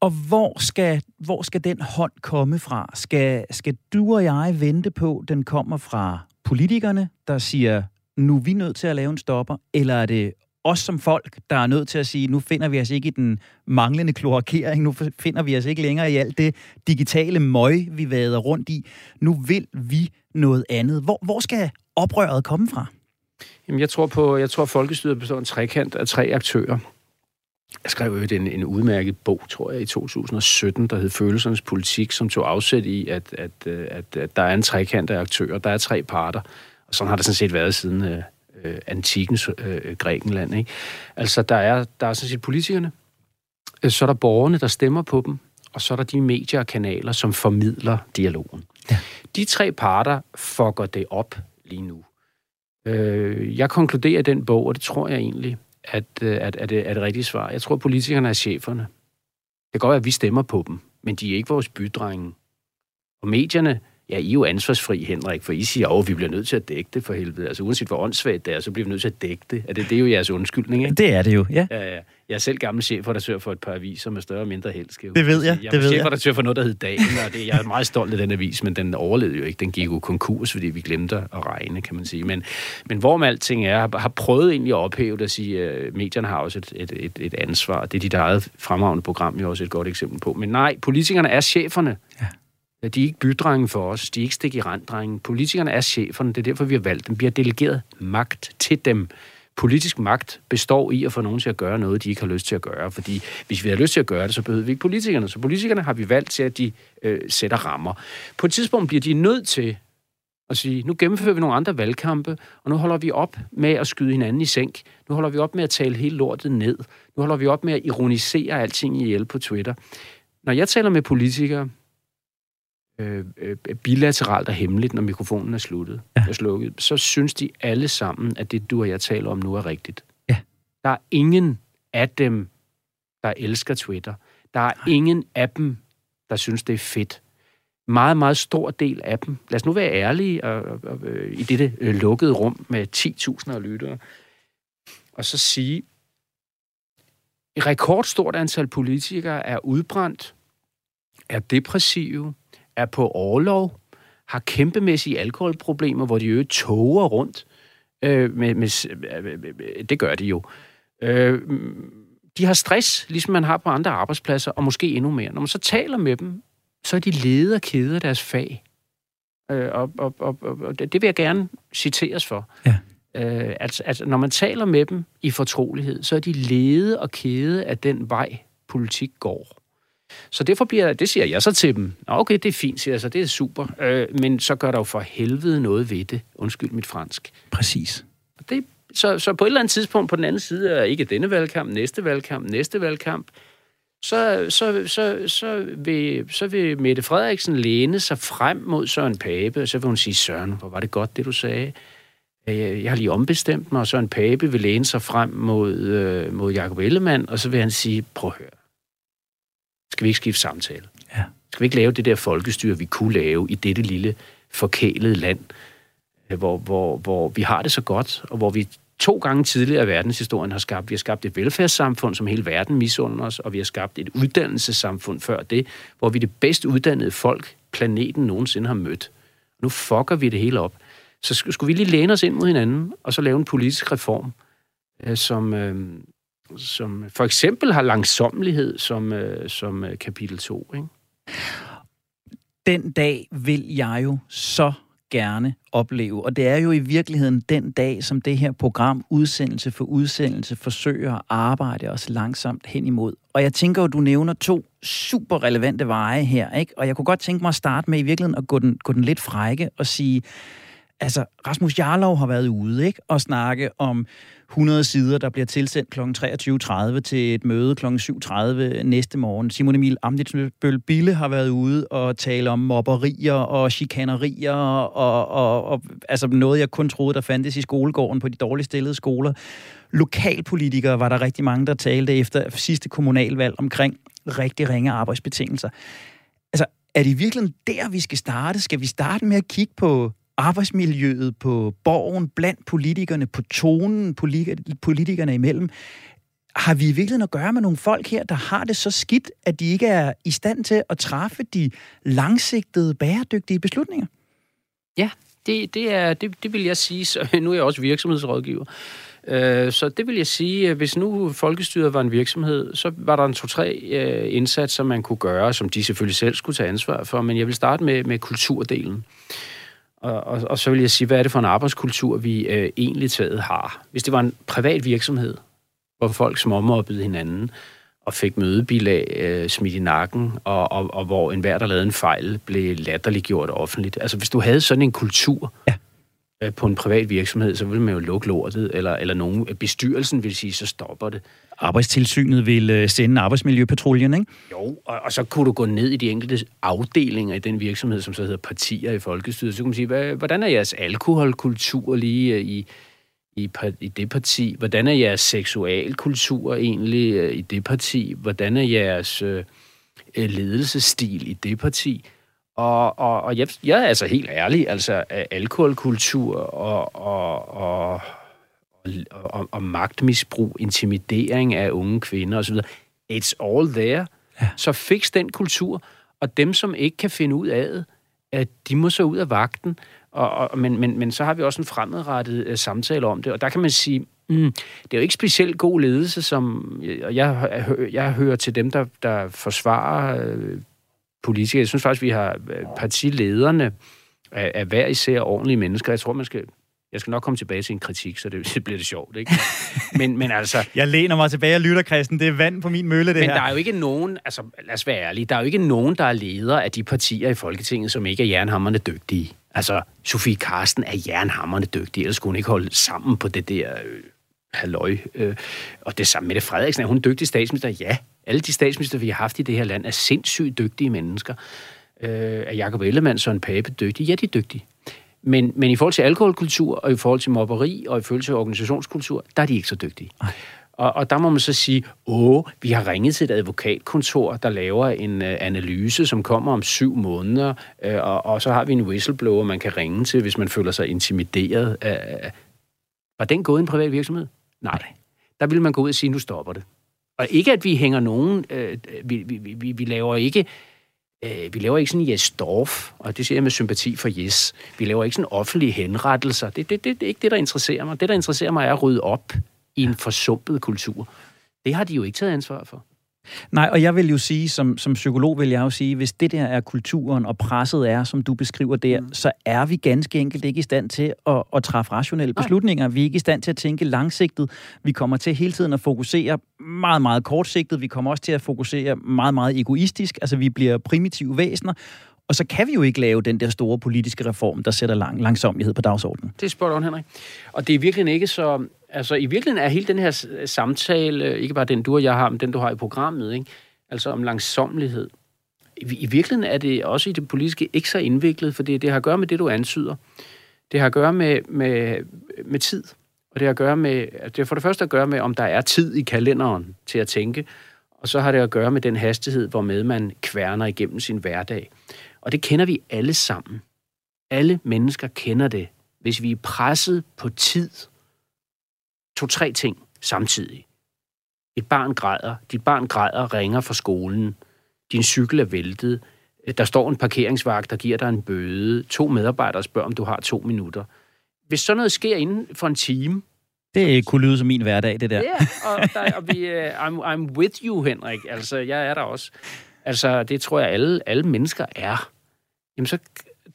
Og hvor skal, hvor skal den hånd komme fra? Skal, skal du og jeg vente på, den kommer fra politikerne, der siger, nu er vi nødt til at lave en stopper, eller er det os som folk, der er nødt til at sige, nu finder vi os ikke i den manglende kloakering, nu finder vi os ikke længere i alt det digitale møg, vi vader rundt i. Nu vil vi noget andet. Hvor, hvor skal oprøret komme fra? Jamen, jeg tror på, jeg tror, at folkestyret består af en trekant af tre aktører. Jeg skrev jo en, en udmærket bog, tror jeg, i 2017, der hed Følelsernes politik, som tog afsæt i, at, at, øh, at, at der er en trekant af aktører. Der er tre parter, og sådan har det sådan set været siden øh, øh, antikens øh, Grækenland. Ikke? Altså, der er, der er sådan set politikerne, øh, så er der borgerne, der stemmer på dem, og så er der de medier og kanaler, som formidler dialogen. Ja. De tre parter fucker det op lige nu. Øh, jeg konkluderer i den bog, og det tror jeg egentlig, at, øh, at, at, det er det rigtige svar. Jeg tror, at politikerne er cheferne. Det kan godt være, at vi stemmer på dem, men de er ikke vores bydrenge. Og medierne, Ja, I er jo ansvarsfri, Henrik, for I siger, at vi bliver nødt til at dække det for helvede. Altså uanset hvor åndssvagt det er, så bliver vi nødt til at dække det. Er det, det er jo jeres undskyldning, ikke? Det er det jo, ja. ja, ja. Jeg er selv gammel chefredaktør for et par aviser med større og mindre held, skal Det ved jeg, jeg det ved jeg. chefredaktør for noget, der hed Dagen, og det, jeg er meget stolt af den avis, men den overlevede jo ikke. Den gik jo konkurs, fordi vi glemte at regne, kan man sige. Men, men hvor med alting er, har, har prøvet egentlig at ophæve det at sige, at medierne har også et, et, et, et ansvar. Det er dit eget fremragende program jo også et godt eksempel på. Men nej, politikerne er cheferne. Ja. De er ikke bydrenge for os, de er ikke stik i randdrenge. Politikerne er cheferne, det er derfor, vi har valgt dem. Vi har delegeret magt til dem. Politisk magt består i at få nogen til at gøre noget, de ikke har lyst til at gøre. Fordi hvis vi har lyst til at gøre det, så behøver vi ikke politikerne. Så politikerne har vi valgt til, at de øh, sætter rammer. På et tidspunkt bliver de nødt til at sige, nu gennemfører vi nogle andre valgkampe, og nu holder vi op med at skyde hinanden i sænk. Nu holder vi op med at tale hele lortet ned. Nu holder vi op med at ironisere alting ihjel på Twitter. Når jeg taler med politikere, Øh, øh, bilateralt og hemmeligt, når mikrofonen er sluttet, ja. er slukket, så synes de alle sammen, at det, du og jeg taler om nu, er rigtigt. Ja. Der er ingen af dem, der elsker Twitter. Der er Nej. ingen af dem, der synes, det er fedt. Meget, meget stor del af dem. Lad os nu være ærlige og, og, og, øh, i dette øh, lukkede rum med 10.000 af lyttere, og så sige, et rekordstort antal politikere er udbrændt, er depressive, er på overlov, har kæmpemæssige alkoholproblemer, hvor de jo toger rundt. Øh, med, med, øh, det gør de jo. Øh, de har stress, ligesom man har på andre arbejdspladser, og måske endnu mere. Når man så taler med dem, så er de leder kede af deres fag. Øh, og, og, og, og det vil jeg gerne citeres for. Ja. Øh, altså, altså, når man taler med dem i fortrolighed, så er de lede og kede af den vej, politik går. Så derfor bliver, det siger jeg så til dem. Nå, okay, det er fint, siger jeg så, det er super. Øh, men så gør der jo for helvede noget ved det. Undskyld mit fransk. Præcis. Det, så, så på et eller andet tidspunkt på den anden side af ikke denne valgkamp, næste valgkamp, næste valgkamp, så, så, så, så, vil, så vil Mette Frederiksen læne sig frem mod Søren Pape, og så vil hun sige, Søren, hvor var det godt, det du sagde. Øh, jeg har lige ombestemt mig, og Søren Pape vil læne sig frem mod, øh, mod Jacob Ellemann, og så vil han sige, prøv at høre, skal vi ikke skifte samtale? Ja. Skal vi ikke lave det der folkestyre, vi kunne lave i dette lille forkælede land, øh, hvor, hvor, hvor vi har det så godt, og hvor vi to gange tidligere i verdenshistorien har skabt. Vi har skabt et velfærdssamfund, som hele verden misunder os, og vi har skabt et uddannelsessamfund før det, hvor vi er det bedst uddannede folk, planeten nogensinde har mødt. Nu fucker vi det hele op. Så skulle vi lige læne os ind mod hinanden, og så lave en politisk reform, øh, som, øh, som for eksempel har langsommelighed som, øh, som øh, kapitel 2. Ikke? Den dag vil jeg jo så gerne opleve. Og det er jo i virkeligheden den dag, som det her program, udsendelse for udsendelse, forsøger at arbejde os langsomt hen imod. Og jeg tænker at du nævner to super relevante veje her, ikke? Og jeg kunne godt tænke mig at starte med i virkeligheden at gå den, gå den lidt frække og sige, altså Rasmus Jarlov har været ude, ikke? Og snakke om 100 sider, der bliver tilsendt kl. 23.30 til et møde kl. 7.30 næste morgen. Simon Emil Amditsbøl Bille har været ude og tale om mobberier og chikanerier og, og, og altså noget, jeg kun troede, der fandtes i skolegården på de dårligt stillede skoler. Lokalpolitikere var der rigtig mange, der talte efter sidste kommunalvalg omkring rigtig ringe arbejdsbetingelser. Altså, er det virkelig der, vi skal starte? Skal vi starte med at kigge på arbejdsmiljøet på borgen, blandt politikerne, på tonen politikerne imellem. Har vi i virkeligheden at gøre med nogle folk her, der har det så skidt, at de ikke er i stand til at træffe de langsigtede, bæredygtige beslutninger? Ja, det, det, er, det, det vil jeg sige. Så, <laughs> nu er jeg også virksomhedsrådgiver. Øh, så det vil jeg sige, hvis nu folkestyret var en virksomhed, så var der en to-tre øh, indsatser, man kunne gøre, som de selvfølgelig selv skulle tage ansvar for, men jeg vil starte med, med kulturdelen. Og, og, og så vil jeg sige, hvad er det for en arbejdskultur, vi øh, egentlig taget har? Hvis det var en privat virksomhed, hvor folk småmobbede hinanden, og fik mødebilag øh, smidt i nakken, og, og, og hvor enhver, der lavede en fejl, blev latterliggjort offentligt. Altså, hvis du havde sådan en kultur ja. øh, på en privat virksomhed, så ville man jo lukke lortet, eller, eller nogen, bestyrelsen vil sige, så stopper det. Arbejdstilsynet vil øh, sende arbejdsmiljøpatruljen, ikke? Jo, og, og så kunne du gå ned i de enkelte afdelinger i den virksomhed, som så hedder partier i folkestyret. Så kunne man sige, hvad, hvordan er jeres alkoholkultur lige øh, i, i, i det parti? Hvordan er jeres seksualkultur egentlig øh, i det parti? Hvordan er jeres øh, ledelsesstil i det parti? Og, og, og jeg, jeg er altså helt ærlig, altså alkoholkultur og, og, og og, og magtmisbrug, intimidering af unge kvinder osv. It's all there. Ja. Så fix den kultur, og dem, som ikke kan finde ud af det, at de må så ud af vagten. Og, og, men, men, men så har vi også en fremadrettet uh, samtale om det, og der kan man sige, mm, det er jo ikke specielt god ledelse, som jeg, jeg, jeg hører til dem, der, der forsvarer uh, politikere. Jeg synes faktisk, vi har øh, partilederne af, af hver især ordentlige mennesker. Jeg tror, man skal jeg skal nok komme tilbage til en kritik, så det, <laughs> det bliver det sjovt, ikke? Men, men altså... <laughs> Jeg læner mig tilbage og lytter, Christen. Det er vand på min mølle, det men her. Men der er jo ikke nogen... Altså, lad os være ærlige. Der er jo ikke nogen, der er leder af de partier i Folketinget, som ikke er jernhammerne dygtige. Altså, Sofie Karsten er jernhammerne dygtig, ellers skulle hun ikke holde sammen på det der... Øh, halløj. Øh, og det samme med det Frederiksen. Er hun dygtig statsminister? Ja. Alle de statsminister, vi har haft i det her land, er sindssygt dygtige mennesker. Øh, er Jacob Ellemann så en pape dygtig? Ja, de er dygtige. Men, men i forhold til alkoholkultur, og i forhold til mobberi, og i forhold til organisationskultur, der er de ikke så dygtige. Og, og der må man så sige, åh, vi har ringet til et advokatkontor, der laver en uh, analyse, som kommer om syv måneder, uh, og, og så har vi en whistleblower, man kan ringe til, hvis man føler sig intimideret. Uh, var den gået i en privat virksomhed? Nej. Der vil man gå ud og sige, nu stopper det. Og ikke, at vi hænger nogen... Uh, vi, vi, vi, vi laver ikke Øh, vi laver ikke sådan Jes Dorf, og det siger jeg med sympati for Jes. Vi laver ikke sådan offentlige henrettelser. Det, det, det, det er ikke det, der interesserer mig. Det, der interesserer mig, er at rydde op i en forsumpet kultur. Det har de jo ikke taget ansvar for. Nej, og jeg vil jo sige, som, som psykolog vil jeg jo sige, hvis det der er kulturen, og presset er, som du beskriver der, mm. så er vi ganske enkelt ikke i stand til at, at træffe rationelle Nej. beslutninger. Vi er ikke i stand til at tænke langsigtet. Vi kommer til hele tiden at fokusere meget, meget kortsigtet. Vi kommer også til at fokusere meget, meget egoistisk. Altså, vi bliver primitive væsener, og så kan vi jo ikke lave den der store politiske reform, der sætter lang, langsomlighed på dagsordenen. Det spørger on, Henrik. Og det er virkelig ikke så... Altså, i virkeligheden er hele den her samtale, øh, ikke bare den du og jeg har, men den du har i programmet, ikke? altså om langsomlighed. I, I virkeligheden er det også i det politiske ikke så indviklet, for det, det har at gøre med det, du ansyder. Det har at gøre med, med, med tid. Og det har at gøre med, altså, det har for det første at gøre med, om der er tid i kalenderen til at tænke, og så har det at gøre med den hastighed, hvormed man kværner igennem sin hverdag. Og det kender vi alle sammen. Alle mennesker kender det. Hvis vi er presset på tid, to-tre ting samtidig. Et barn græder, dit barn græder ringer fra skolen, din cykel er væltet, der står en parkeringsvagt, der giver dig en bøde, to medarbejdere spørger, om du har to minutter. Hvis sådan noget sker inden for en time, det kunne lyde som min hverdag, det der. Ja, og, der, og vi, uh, I'm, I'm with you, Henrik. Altså, jeg er der også. Altså, det tror jeg, alle, alle mennesker er. Jamen, så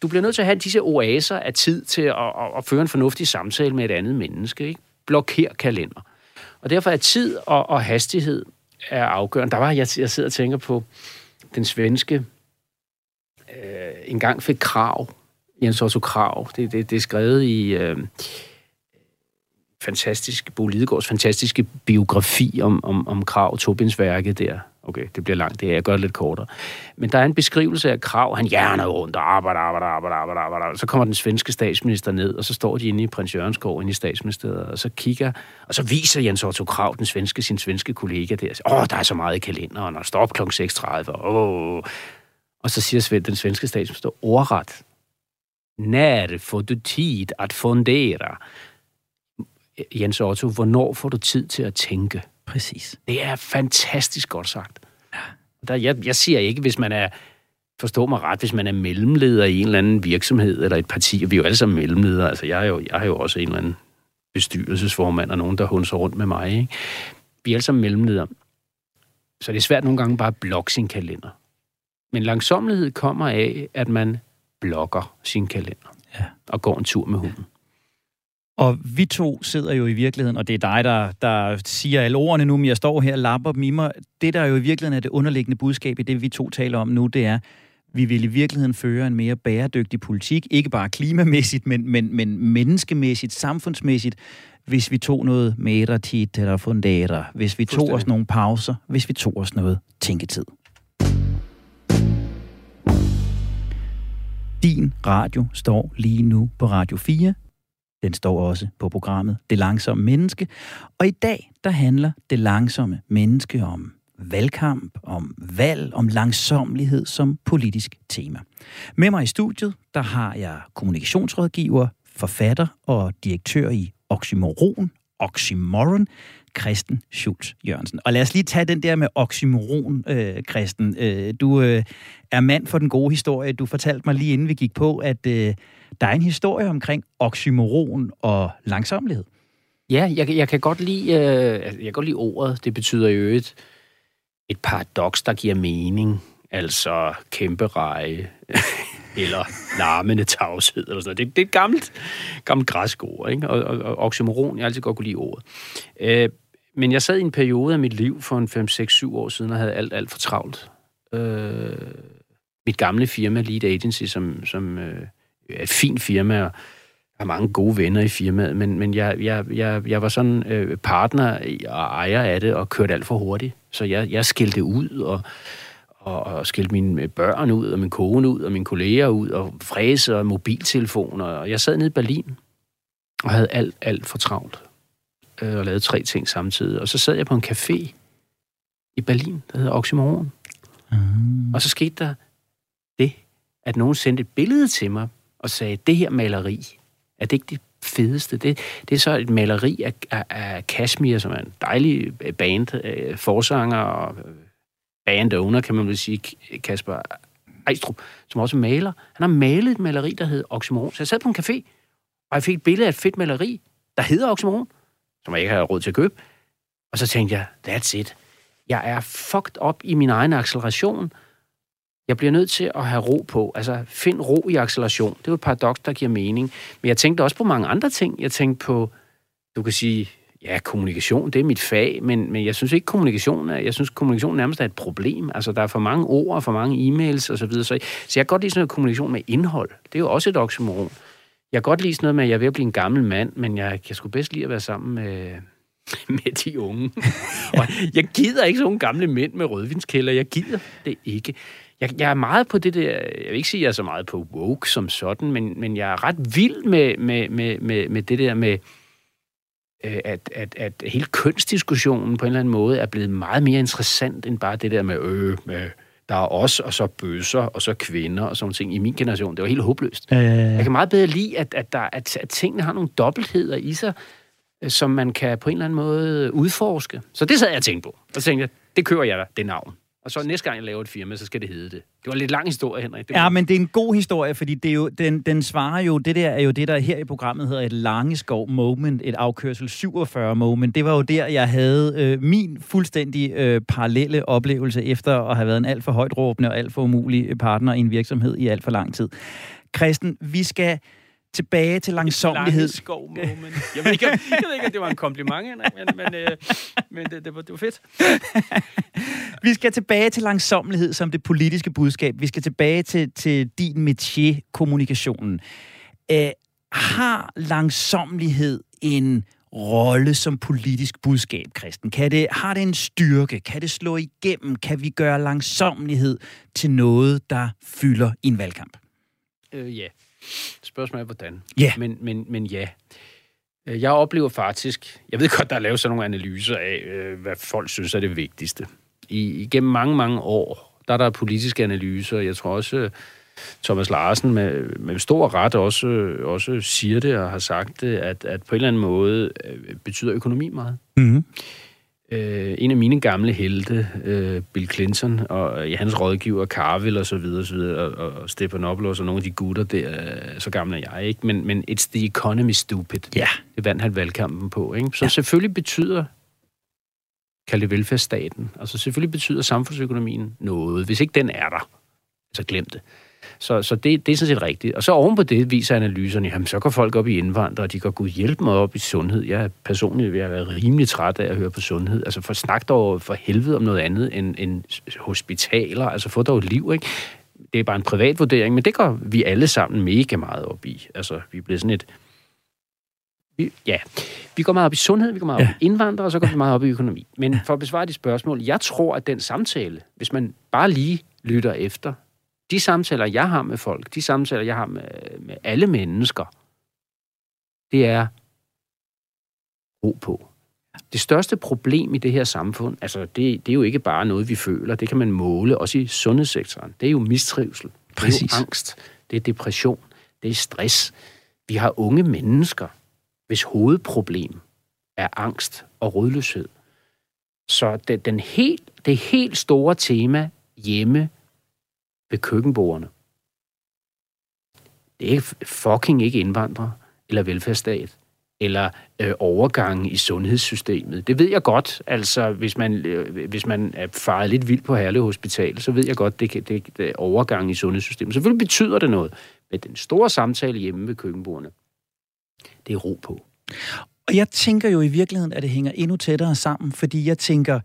du bliver nødt til at have disse oaser af tid til at, at, at føre en fornuftig samtale med et andet menneske. Ikke? Blokér kalender. Og derfor er tid og, og hastighed er afgørende. Der var, jeg, jeg sidder og tænker på den svenske, øh, engang fik krav, Jens Otto Krav, det, det, det er skrevet i øh, fantastisk, Bo Lidegaards fantastiske biografi om, om, om Krav, Tobinsværket der, Okay, det bliver langt, det er, jeg gør det lidt kortere. Men der er en beskrivelse af krav, han hjerner rundt og arbejder, arbejder, arbejder, arbejder, arbejder. Så kommer den svenske statsminister ned, og så står de inde i prins Jørgenskov, inde i statsministeriet, og så kigger, og så viser Jens Otto Krav, den svenske, sin svenske kollega der, åh, oh, der er så meget i kalenderen, og stop kl. 6.30, åh. Og så siger Svend, den svenske statsminister, ordret, När får du tid at fundera? Jens Otto, hvornår får du tid til at tænke? Præcis. Det er fantastisk godt sagt. Ja. Der, jeg, jeg siger ikke, hvis man er, forstå mig ret, hvis man er mellemleder i en eller anden virksomhed eller et parti, og vi er jo alle sammen mellemledere, altså jeg er jo, jeg er jo også en eller anden bestyrelsesformand og nogen, der hunser rundt med mig. Ikke? Vi er alle sammen mellemledere. Så det er svært nogle gange bare at blokke sin kalender. Men langsomlighed kommer af, at man blokker sin kalender ja. og går en tur med hunden. Og vi to sidder jo i virkeligheden, og det er dig, der, der siger alle ordene nu, men jeg står her og lapper dem i mig. Det, der jo i virkeligheden er det underliggende budskab i det, vi to taler om nu, det er, vi vil i virkeligheden føre en mere bæredygtig politik, ikke bare klimamæssigt, men, men, men menneskemæssigt, samfundsmæssigt, hvis vi tog noget mere tid eller fundere, hvis vi tog os nogle pauser, hvis vi tog os noget tænketid. Din radio står lige nu på Radio 4 den står også på programmet Det Langsomme Menneske. Og i dag, der handler Det Langsomme Menneske om valgkamp, om valg, om langsomlighed som politisk tema. Med mig i studiet, der har jeg kommunikationsrådgiver, forfatter og direktør i Oxymoron, Oxymoron, Kristen Schultz Jørgensen. Og lad os lige tage den der med oxymoron, øh, Kristen. Øh, du øh, er mand for den gode historie. Du fortalte mig lige inden vi gik på, at øh, der er en historie omkring oxymoron og langsomlighed. Ja, jeg, jeg kan godt lide, øh, altså, jeg kan godt lide ordet. Det betyder jo et, et paradoks, der giver mening. Altså kæmpe reje, <laughs> eller larmende tavshed, eller sådan noget. Det, det er et gammelt, gammelt græsk ord, ikke? Og, og, og oxymoron, jeg altid godt kunne lide ordet. Øh, men jeg sad i en periode af mit liv for en 5, 6, 7 år siden, og havde alt, alt for travlt. Øh, mit gamle firma, Lead Agency, som, som øh, er et fint firma, og har mange gode venner i firmaet, men, men jeg, jeg, jeg, jeg var sådan øh, partner og ejer af det, og kørte alt for hurtigt. Så jeg, jeg skilte ud, og, og, og skilte mine børn ud, og min kone ud, og mine kolleger ud, og fræse og mobiltelefoner. Og jeg sad nede i Berlin, og havde alt, alt for travlt øh, og lavede tre ting samtidig. Og så sad jeg på en café i Berlin, der hedder Oxymoron. Mm. Og så skete der det, at nogen sendte et billede til mig og sagde, det her maleri, er det ikke det fedeste? Det, det er så et maleri af, af, af Kashmir, som er en dejlig øh, band, øh, forsanger og øh, band owner, kan man vel sige, Kasper Ejstrup, som også maler. Han har malet et maleri, der hedder Oxymoron. Så jeg sad på en café, og jeg fik et billede af et fedt maleri, der hedder Oxymoron som jeg ikke havde råd til at købe. Og så tænkte jeg, that's it. Jeg er fucked op i min egen acceleration. Jeg bliver nødt til at have ro på. Altså, find ro i acceleration. Det er jo et paradoks, der giver mening. Men jeg tænkte også på mange andre ting. Jeg tænkte på, du kan sige, ja, kommunikation, det er mit fag, men, men jeg synes ikke, kommunikation er, jeg synes, kommunikation nærmest er et problem. Altså, der er for mange ord, for mange e-mails osv. Så, videre. så, så jeg kan godt lide sådan noget kommunikation med indhold. Det er jo også et oxymoron. Jeg kan godt lide sådan noget med, at jeg er ved at blive en gammel mand, men jeg, jeg skulle bedst lide at være sammen med, <laughs> med de unge. <laughs> og jeg gider ikke sådan nogle gamle mænd med rødvinskælder. Jeg gider det ikke. Jeg, jeg er meget på det der, jeg vil ikke sige, at jeg er så meget på woke som sådan, men, men jeg er ret vild med, med, med, med, med det der med, øh, at, at, at hele kønsdiskussionen på en eller anden måde er blevet meget mere interessant end bare det der med, øh, med der er os, og så bøsser, og så kvinder, og sådan ting. I min generation, det var helt håbløst. Øh. Jeg kan meget bedre lide, at, at, der, at, at tingene har nogle dobbeltheder i sig, øh, som man kan på en eller anden måde udforske. Så det sad jeg og tænkte på. Og så tænkte jeg, det kører jeg da, det navn. Og så næste gang, jeg laver et firma, så skal det hedde det. Det var en lidt lang historie, Henrik. Det ja, men det er en god historie, fordi det er jo, den, den svarer jo, det der er jo det, der her i programmet hedder et langeskov moment, et afkørsel 47 moment. Det var jo der, jeg havde øh, min fuldstændig øh, parallelle oplevelse efter at have været en alt for højt råbende og alt for umulig partner i en virksomhed i alt for lang tid. Kristen, vi skal tilbage til langsomlighed. skov moment. Jeg ved, ikke, jeg ved ikke, om det var en kompliment, men, men, øh, men det, det, var, det var fedt. <laughs> Vi skal tilbage til langsomlighed som det politiske budskab. Vi skal tilbage til, til din métier, kommunikationen. Æh, har langsomlighed en rolle som politisk budskab, Kristen? Kan det, har det en styrke? Kan det slå igennem? Kan vi gøre langsomlighed til noget, der fylder i en valgkamp? Øh, ja. Spørgsmålet er, hvordan. Ja. Men, men, men ja. Øh, jeg oplever faktisk, jeg ved godt, der er lavet sådan nogle analyser af, øh, hvad folk synes er det vigtigste. I, igennem mange, mange år, der er der politiske analyser. Jeg tror også, øh, Thomas Larsen med, med stor ret også, også siger det og har sagt det, at, at på en eller anden måde betyder økonomi meget. Mm-hmm. Øh, en af mine gamle helte, øh, Bill Clinton, og ja, hans rådgiver Carville og så videre, så videre og, og Stephanopoulos og nogle af de gutter der, så gamle er jeg ikke, men, men it's the economy stupid. Ja. Det vandt han valgkampen på, ikke? Så Ja. selvfølgelig betyder kald det velfærdsstaten. Altså selvfølgelig betyder samfundsøkonomien noget. Hvis ikke den er der, så glem det. Så, så det, det er sådan set rigtigt. Og så oven på det viser analyserne, jamen så går folk op i indvandrere, de går gud hjælp mig op i sundhed. Jeg er personligt ved at være rimelig træt af at høre på sundhed. Altså for snak dog for helvede om noget andet end, end hospitaler. Altså få dog et liv, ikke? Det er bare en privat vurdering, men det går vi alle sammen mega meget op i. Altså vi bliver sådan et... Vi, ja, vi går meget op i sundhed, vi går meget op Ja. i indvandrere, og så går vi meget op i økonomi. Men for at besvare de spørgsmål, jeg tror, at den samtale, hvis man bare lige lytter efter, de samtaler, jeg har med folk, de samtaler, jeg har med, med alle mennesker, det er ro på. Det største problem i det her samfund, altså det, det er jo ikke bare noget, vi føler, det kan man måle også i sundhedssektoren. Det er jo mistrivsel, det Præcis. er jo angst, det er depression, det er stress. Vi har unge mennesker, hvis hovedproblem er angst og rådløshed. Så det, den helt, det helt store tema hjemme ved køkkenbordene, det er fucking ikke indvandrere eller velfærdsstat eller øh, overgangen i sundhedssystemet. Det ved jeg godt, altså hvis man, øh, hvis man er faret lidt vild på Herlev Hospital, så ved jeg godt, det, kan- det, det er overgangen i sundhedssystemet. Selvfølgelig betyder det noget, men den store samtale hjemme ved køkkenbordene, det er ro på. Og jeg tænker jo i virkeligheden, at det hænger endnu tættere sammen, fordi jeg tænker,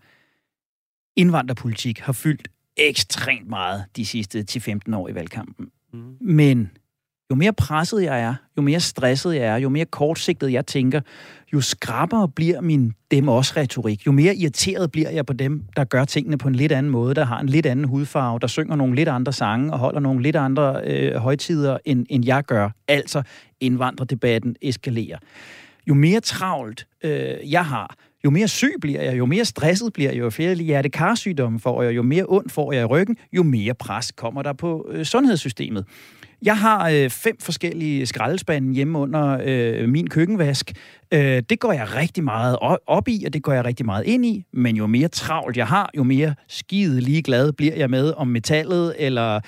indvandrerpolitik har fyldt ekstremt meget de sidste 10-15 år i valgkampen. Mm. Men jo mere presset jeg er, jo mere stresset jeg er, jo mere kortsigtet jeg tænker, jo skrappere bliver min dem også retorik. Jo mere irriteret bliver jeg på dem, der gør tingene på en lidt anden måde, der har en lidt anden hudfarve, der synger nogle lidt andre sange og holder nogle lidt andre øh, højtider, end, end jeg gør. Altså, indvandrerdebatten eskalerer. Jo mere travlt øh, jeg har, jo mere syg bliver jeg, jo mere stresset bliver jeg, jo flere hjertekarsygdomme får jeg, jo mere ondt får jeg i ryggen, jo mere pres kommer der på øh, sundhedssystemet. Jeg har øh, fem forskellige skraldespande hjemme under øh, min køkkenvask. Øh, det går jeg rigtig meget op i, og det går jeg rigtig meget ind i. Men jo mere travlt jeg har, jo mere skide ligeglad bliver jeg med, om metallet eller øh,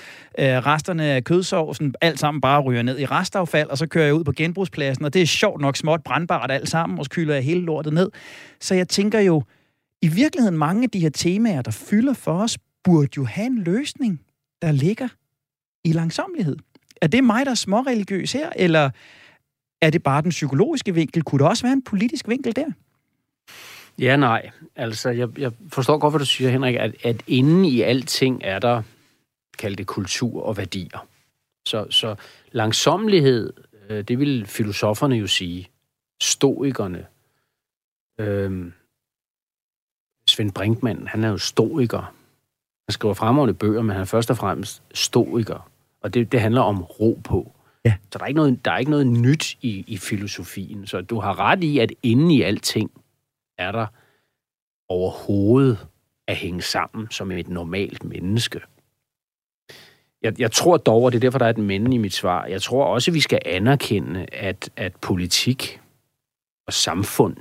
resterne af kødsovsen, alt sammen bare ryger ned i restaffald, og så kører jeg ud på genbrugspladsen, og det er sjovt nok småt brandbart alt sammen, og så kyler jeg hele lortet ned. Så jeg tænker jo, i virkeligheden mange af de her temaer, der fylder for os, burde jo have en løsning, der ligger i langsomlighed. Er det mig, der er småreligiøs her, eller er det bare den psykologiske vinkel? Kunne der også være en politisk vinkel der? Ja, nej. Altså, jeg, jeg forstår godt, hvad du siger, Henrik, at, at inden i alting er der, kald det kultur og værdier. Så, så langsomlighed, øh, det vil filosoferne jo sige. Stoikerne. Øhm, Svend Brinkmann, han er jo stoiker. Han skriver fremragende bøger, men han er først og fremmest stoiker. Og det, det handler om ro på. Ja. Så der er, ikke noget, der er ikke noget nyt i, i filosofien. Så du har ret i, at inde i alting er der overhovedet at hænge sammen som et normalt menneske. Jeg, jeg tror dog, og det er derfor, der er et men i mit svar, jeg tror også, at vi skal anerkende, at, at politik og samfund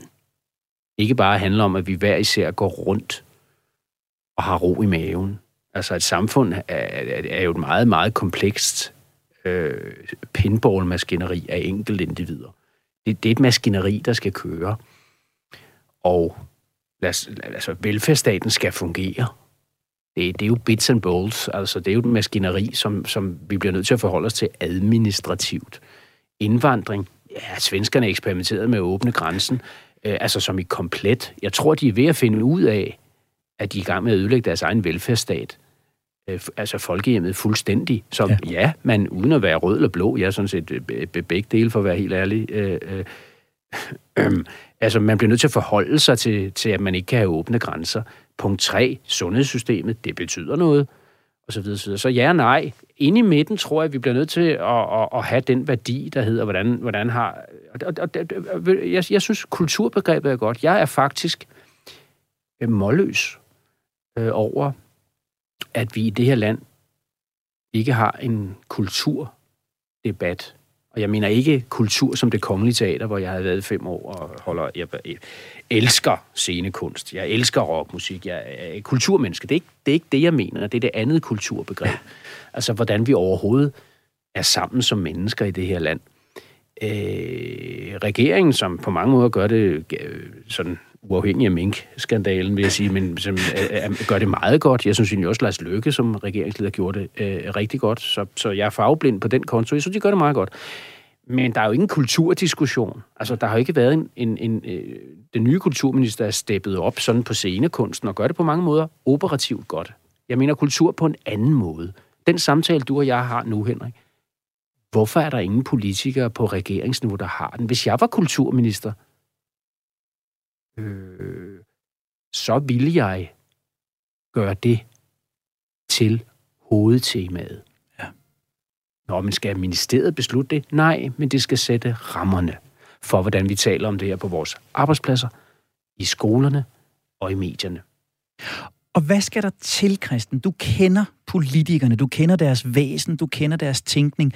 ikke bare handler om, at vi hver især går rundt og har ro i maven. Altså et samfund er, er, er jo et meget, meget komplekst øh, pinballmaskineri af enkelte individer. Det, det er et maskineri, der skal køre. Og altså, velfærdsstaten skal fungere. Det, det er jo bits and bolts, altså det er jo et maskineri, som, som vi bliver nødt til at forholde os til administrativt. Indvandring, ja, svenskerne eksperimenterede med at åbne grænsen, øh, altså som i komplet. Jeg tror, de er ved at finde ud af, at de er i gang med at ødelægge deres egen velfærdsstat. Øh, altså folkehjemmet fuldstændig. Så ja. ja, man uden at være rød eller blå, jeg er sådan set øh, begge dele for at være helt ærlig, øh, øh, øh, <clears throat> altså man bliver nødt til at forholde sig til, til, at man ikke kan have åbne grænser. Punkt 3, sundhedssystemet, det betyder noget, og så videre, så videre. Så ja og nej. Inde i midten tror jeg, at vi bliver nødt til at, at, at have den værdi, der hedder, hvordan, hvordan har... Og, og, og, jeg, jeg synes, kulturbegrebet er godt. Jeg er faktisk målløs øh, over, at vi i det her land ikke har en kulturdebat. Og jeg mener ikke kultur som det kongelige teater, hvor jeg har været fem år og holder, jeg, jeg elsker scenekunst. Jeg elsker rockmusik. Jeg er kulturmenneske. Det er, ikke, det er ikke det, jeg mener. Det er det andet kulturbegreb. <laughs> Altså, hvordan vi overhovedet er sammen som mennesker i det her land. Øh, regeringen, som på mange måder gør det øh, sådan uafhængig af mink-skandalen, vil jeg sige, men som øh, øh, gør det meget godt. Jeg synes egentlig også, Lars Løkke som regeringsleder gjorde det øh, rigtig godt, så, så jeg er farveblind på den konto. Jeg synes, de gør det meget godt. Men der er jo ingen kulturdiskussion. Altså, der har jo ikke været en... en, en øh, den nye kulturminister er steppet op sådan på scenekunsten og gør det på mange måder operativt godt. Jeg mener kultur på en anden måde. Den samtale, du og jeg har nu, Henrik, hvorfor er der ingen politikere på regeringsniveau, der har den? Hvis jeg var kulturminister, øh, så vil jeg gøre det til hovedtemaet. Ja. Nå, men skal ministeriet beslutte det? Nej, men det skal sætte rammerne for, hvordan vi taler om det her på vores arbejdspladser, i skolerne og i medierne. Og hvad skal der til, Kristen? Du kender politikerne, du kender deres væsen, du kender deres tænkning.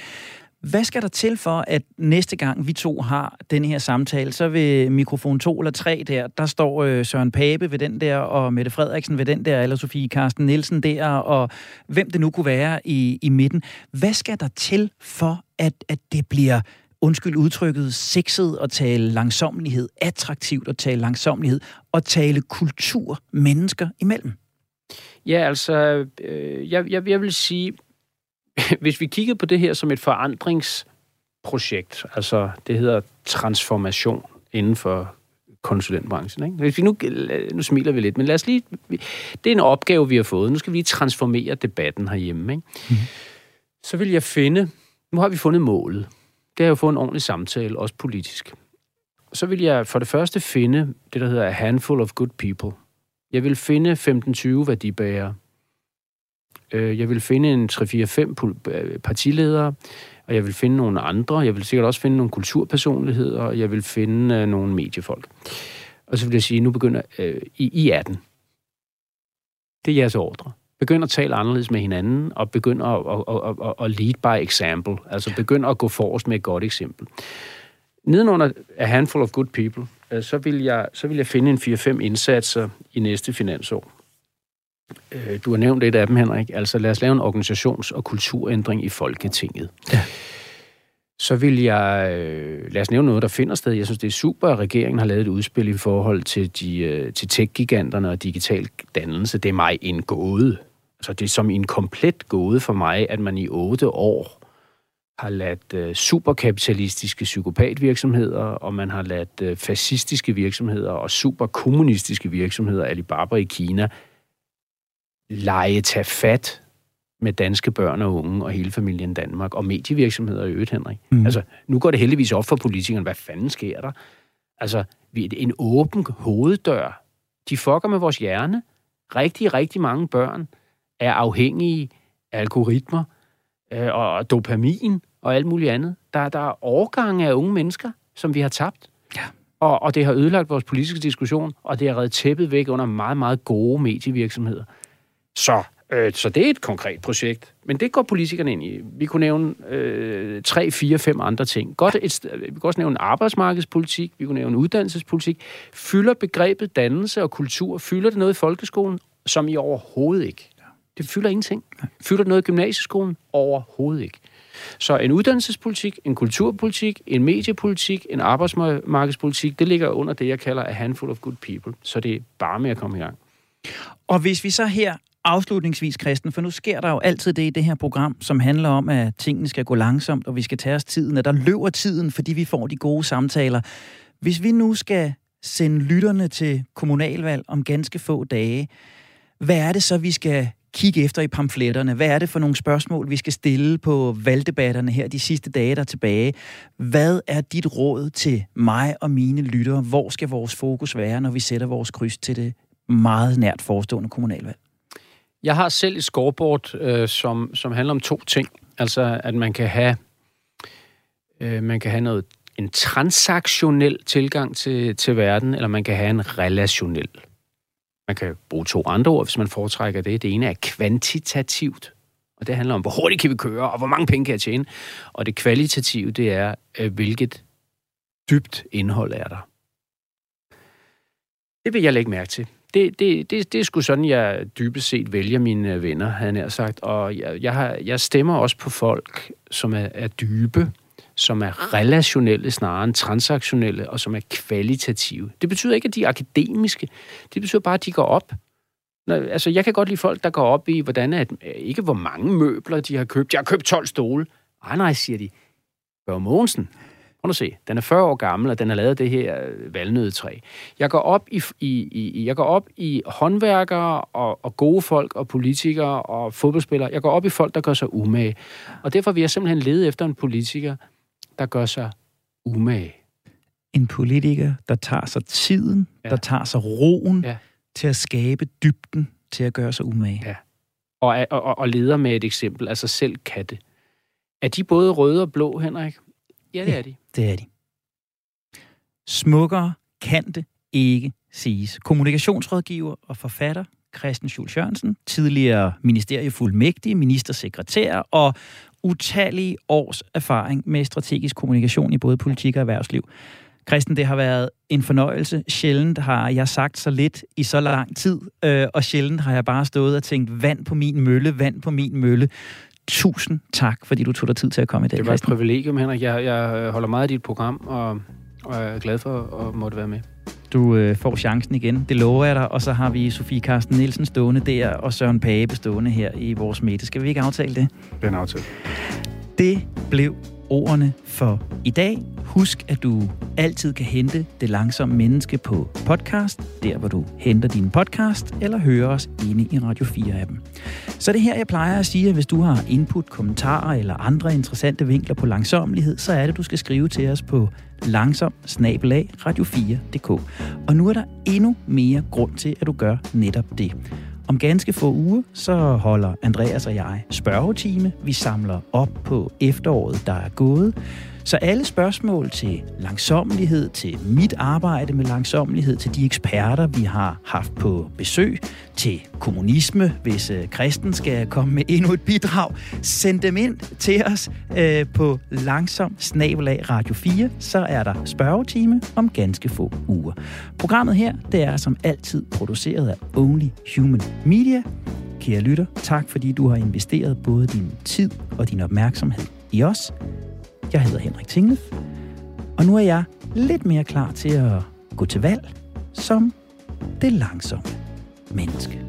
Hvad skal der til for, at næste gang vi to har den her samtale, så vil mikrofon 2 eller 3 der, der står øh, Søren Pape ved den der, og Mette Frederiksen ved den der, eller Sofie Karsten Nielsen der, og hvem det nu kunne være i, i midten. Hvad skal der til for, at, at det bliver undskyld udtrykket, sexet at tale langsomlighed, attraktivt at tale langsomlighed, og tale kultur mennesker imellem? Ja, altså, øh, jeg, jeg, jeg vil sige, <laughs> hvis vi kigger på det her som et forandringsprojekt, altså det hedder transformation inden for konsulentbranchen. Ikke? Hvis vi nu, nu smiler vi lidt, men lad os lige... Det er en opgave, vi har fået. Nu skal vi lige transformere debatten herhjemme. Ikke? Mm. Så vil jeg finde... Nu har vi fundet målet. Det er jo at få en ordentlig samtale, også politisk. Så vil jeg for det første finde det, der hedder a handful of good people. Jeg vil finde 15-20 værdibærere, Øh, jeg vil finde en 3-4-5 øh, partiledere, og jeg vil finde nogle andre. Jeg vil sikkert også finde nogle kulturpersonligheder, og jeg vil finde øh, nogle mediefolk. Og så vil jeg sige, nu begynder øh, I, I 18. Det er jeres ordre. Begynd at tale anderledes med hinanden, og begynd at, at, at, at lead by example. Altså begynd at gå forrest med et godt eksempel. Nedenunder A Handful of Good People, øh, så vil jeg, så vil jeg finde en 4-5 indsatser i næste finansår. Øh, du har nævnt et af dem, Henrik. Altså lad os lave en organisations- og kulturændring i Folketinget. Ja. så vil jeg, øh, lad os nævne noget, der finder sted. Jeg synes, det er super, at regeringen har lavet et udspil i forhold til, de, øh, til tech-giganterne og digital dannelse. Det er mig en gåde. Altså, det er som en komplet gåde for mig, at man i otte år har ladt øh, superkapitalistiske psykopatvirksomheder, og man har ladt fascistiske virksomheder og superkommunistiske virksomheder, Alibaba i Kina, lege tage fat med danske børn og unge og hele familien Danmark, og medievirksomheder i øvrigt, Henrik. Mm. Altså, nu går det heldigvis op for politikerne, hvad fanden sker der? Altså, en åben hoveddør. De fucker med vores hjerne. Rigtig, rigtig mange børn er afhængige af algoritmer øh, og dopamin og alt muligt andet. Der, der er årgange af unge mennesker, som vi har tabt. Ja. Og, og det har ødelagt vores politiske diskussion, og det har reddet tæppet væk under meget, meget gode medievirksomheder. Så Øh, så det er et konkret projekt, men det går politikerne ind i. Vi kunne nævne øh, tre, fire, fem andre ting. Godt et, vi kunne også nævne arbejdsmarkedspolitik, vi kunne nævne uddannelsespolitik. Fylder begrebet dannelse og kultur, fylder det noget i folkeskolen, som i overhovedet ikke. Det fylder ingenting. Fylder det noget i gymnasieskolen? Overhovedet ikke. Så en uddannelsespolitik, en kulturpolitik, en mediepolitik, en arbejdsmarkedspolitik, det ligger under det, jeg kalder a handful of good people. Så det er bare med at komme i gang. Og hvis vi så her afslutningsvis, Kristen, for nu sker der jo altid det i det her program, som handler om, at tingene skal gå langsomt, og vi skal tage os tiden, at der løber tiden, fordi vi får de gode samtaler. Hvis vi nu skal sende lytterne til kommunalvalg om ganske få dage, hvad er det så, vi skal kigge efter i pamfletterne? Hvad er det for nogle spørgsmål, vi skal stille på valgdebatterne her de sidste dage, der er tilbage? Hvad er dit råd til mig og mine lyttere? Hvor skal vores fokus være, når vi sætter vores kryds til det meget nært forestående kommunalvalg? Jeg har selv et scoreboard, øh, som, som handler om to ting. Altså, at man kan have, øh, man kan have noget, en transaktionel tilgang til, til verden, eller man kan have en relationel. Man kan bruge to andre ord, hvis man foretrækker det. Det ene er kvantitativt, og det handler om, hvor hurtigt kan vi køre, og hvor mange penge kan jeg tjene. Og det kvalitative, det er, øh, hvilket dybt indhold er der. Det vil jeg lægge mærke til det, det, det, det er sgu sådan, jeg dybest set vælger mine øh, venner, havde jeg sagt. Og jeg, jeg, har, jeg stemmer også på folk, som er, er dybe, som er relationelle snarere end transaktionelle, og som er kvalitative. Det betyder ikke, at de er akademiske. Det betyder bare, at de går op. Nå, altså, jeg kan godt lide folk, der går op i, hvordan at, øh, ikke hvor mange møbler de har købt. Jeg har købt 12 stole. Ej, nej, siger de. Børge Mogensen, Prøv at se, den er 40 år gammel, og den har lavet det her øh, valnødetræ. Jeg går op i, i, i, jeg går op i håndværkere og, og gode folk og politikere og fodboldspillere. Jeg går op i folk, der gør sig umage. Og derfor vil jeg simpelthen lede efter en politiker, der gør sig umage. En politiker, der tager sig tiden, ja. der tager sig roen ja. til at skabe dybden, til at gøre sig umage. Ja. Og, og, og leder med et eksempel, altså selv katte. Er de både røde og blå, Henrik? Ja, det er de. Det er de. Smukkere kan det ikke siges. Kommunikationsrådgiver og forfatter Christian Schulz Jørgensen, tidligere ministeriefuldmægtig, ministersekretær og utallige års erfaring med strategisk kommunikation i både politik og erhvervsliv. Christian, det har været en fornøjelse. Sjældent har jeg sagt så lidt i så lang tid, øh, og sjældent har jeg bare stået og tænkt, vand på min mølle, vand på min mølle. Tusind tak, fordi du tog dig tid til at komme i dag. Det var et privilegium, Henrik. Jeg, jeg holder meget af dit program, og, og er glad for at måtte være med. Du øh, får chancen igen, det lover jeg dig. Og så har vi Sofie Karsten Nielsen stående der, og Søren Pape stående her i vores midte. Skal vi ikke aftale det? Det er en aftale. Det blev ordene for i dag. Husk, at du altid kan hente Det Langsomme Menneske på podcast, der hvor du henter din podcast, eller hører os inde i Radio 4-appen. Så det her, jeg plejer at sige, at hvis du har input, kommentarer eller andre interessante vinkler på langsomlighed, så er det, du skal skrive til os på langsom radio4.dk. Og nu er der endnu mere grund til, at du gør netop det. Om ganske få uger, så holder Andreas og jeg spørgetime. Vi samler op på efteråret, der er gået. Så alle spørgsmål til langsommelighed, til mit arbejde med langsommelighed, til de eksperter, vi har haft på besøg, til kommunisme, hvis øh, kristen skal komme med endnu et bidrag, send dem ind til os øh, på langsom snabelag Radio 4, så er der spørgetime om ganske få uger. Programmet her, det er som altid produceret af Only Human Media. Kære lytter, tak fordi du har investeret både din tid og din opmærksomhed i os. Jeg hedder Henrik Tinglef, og nu er jeg lidt mere klar til at gå til valg som det langsomme menneske.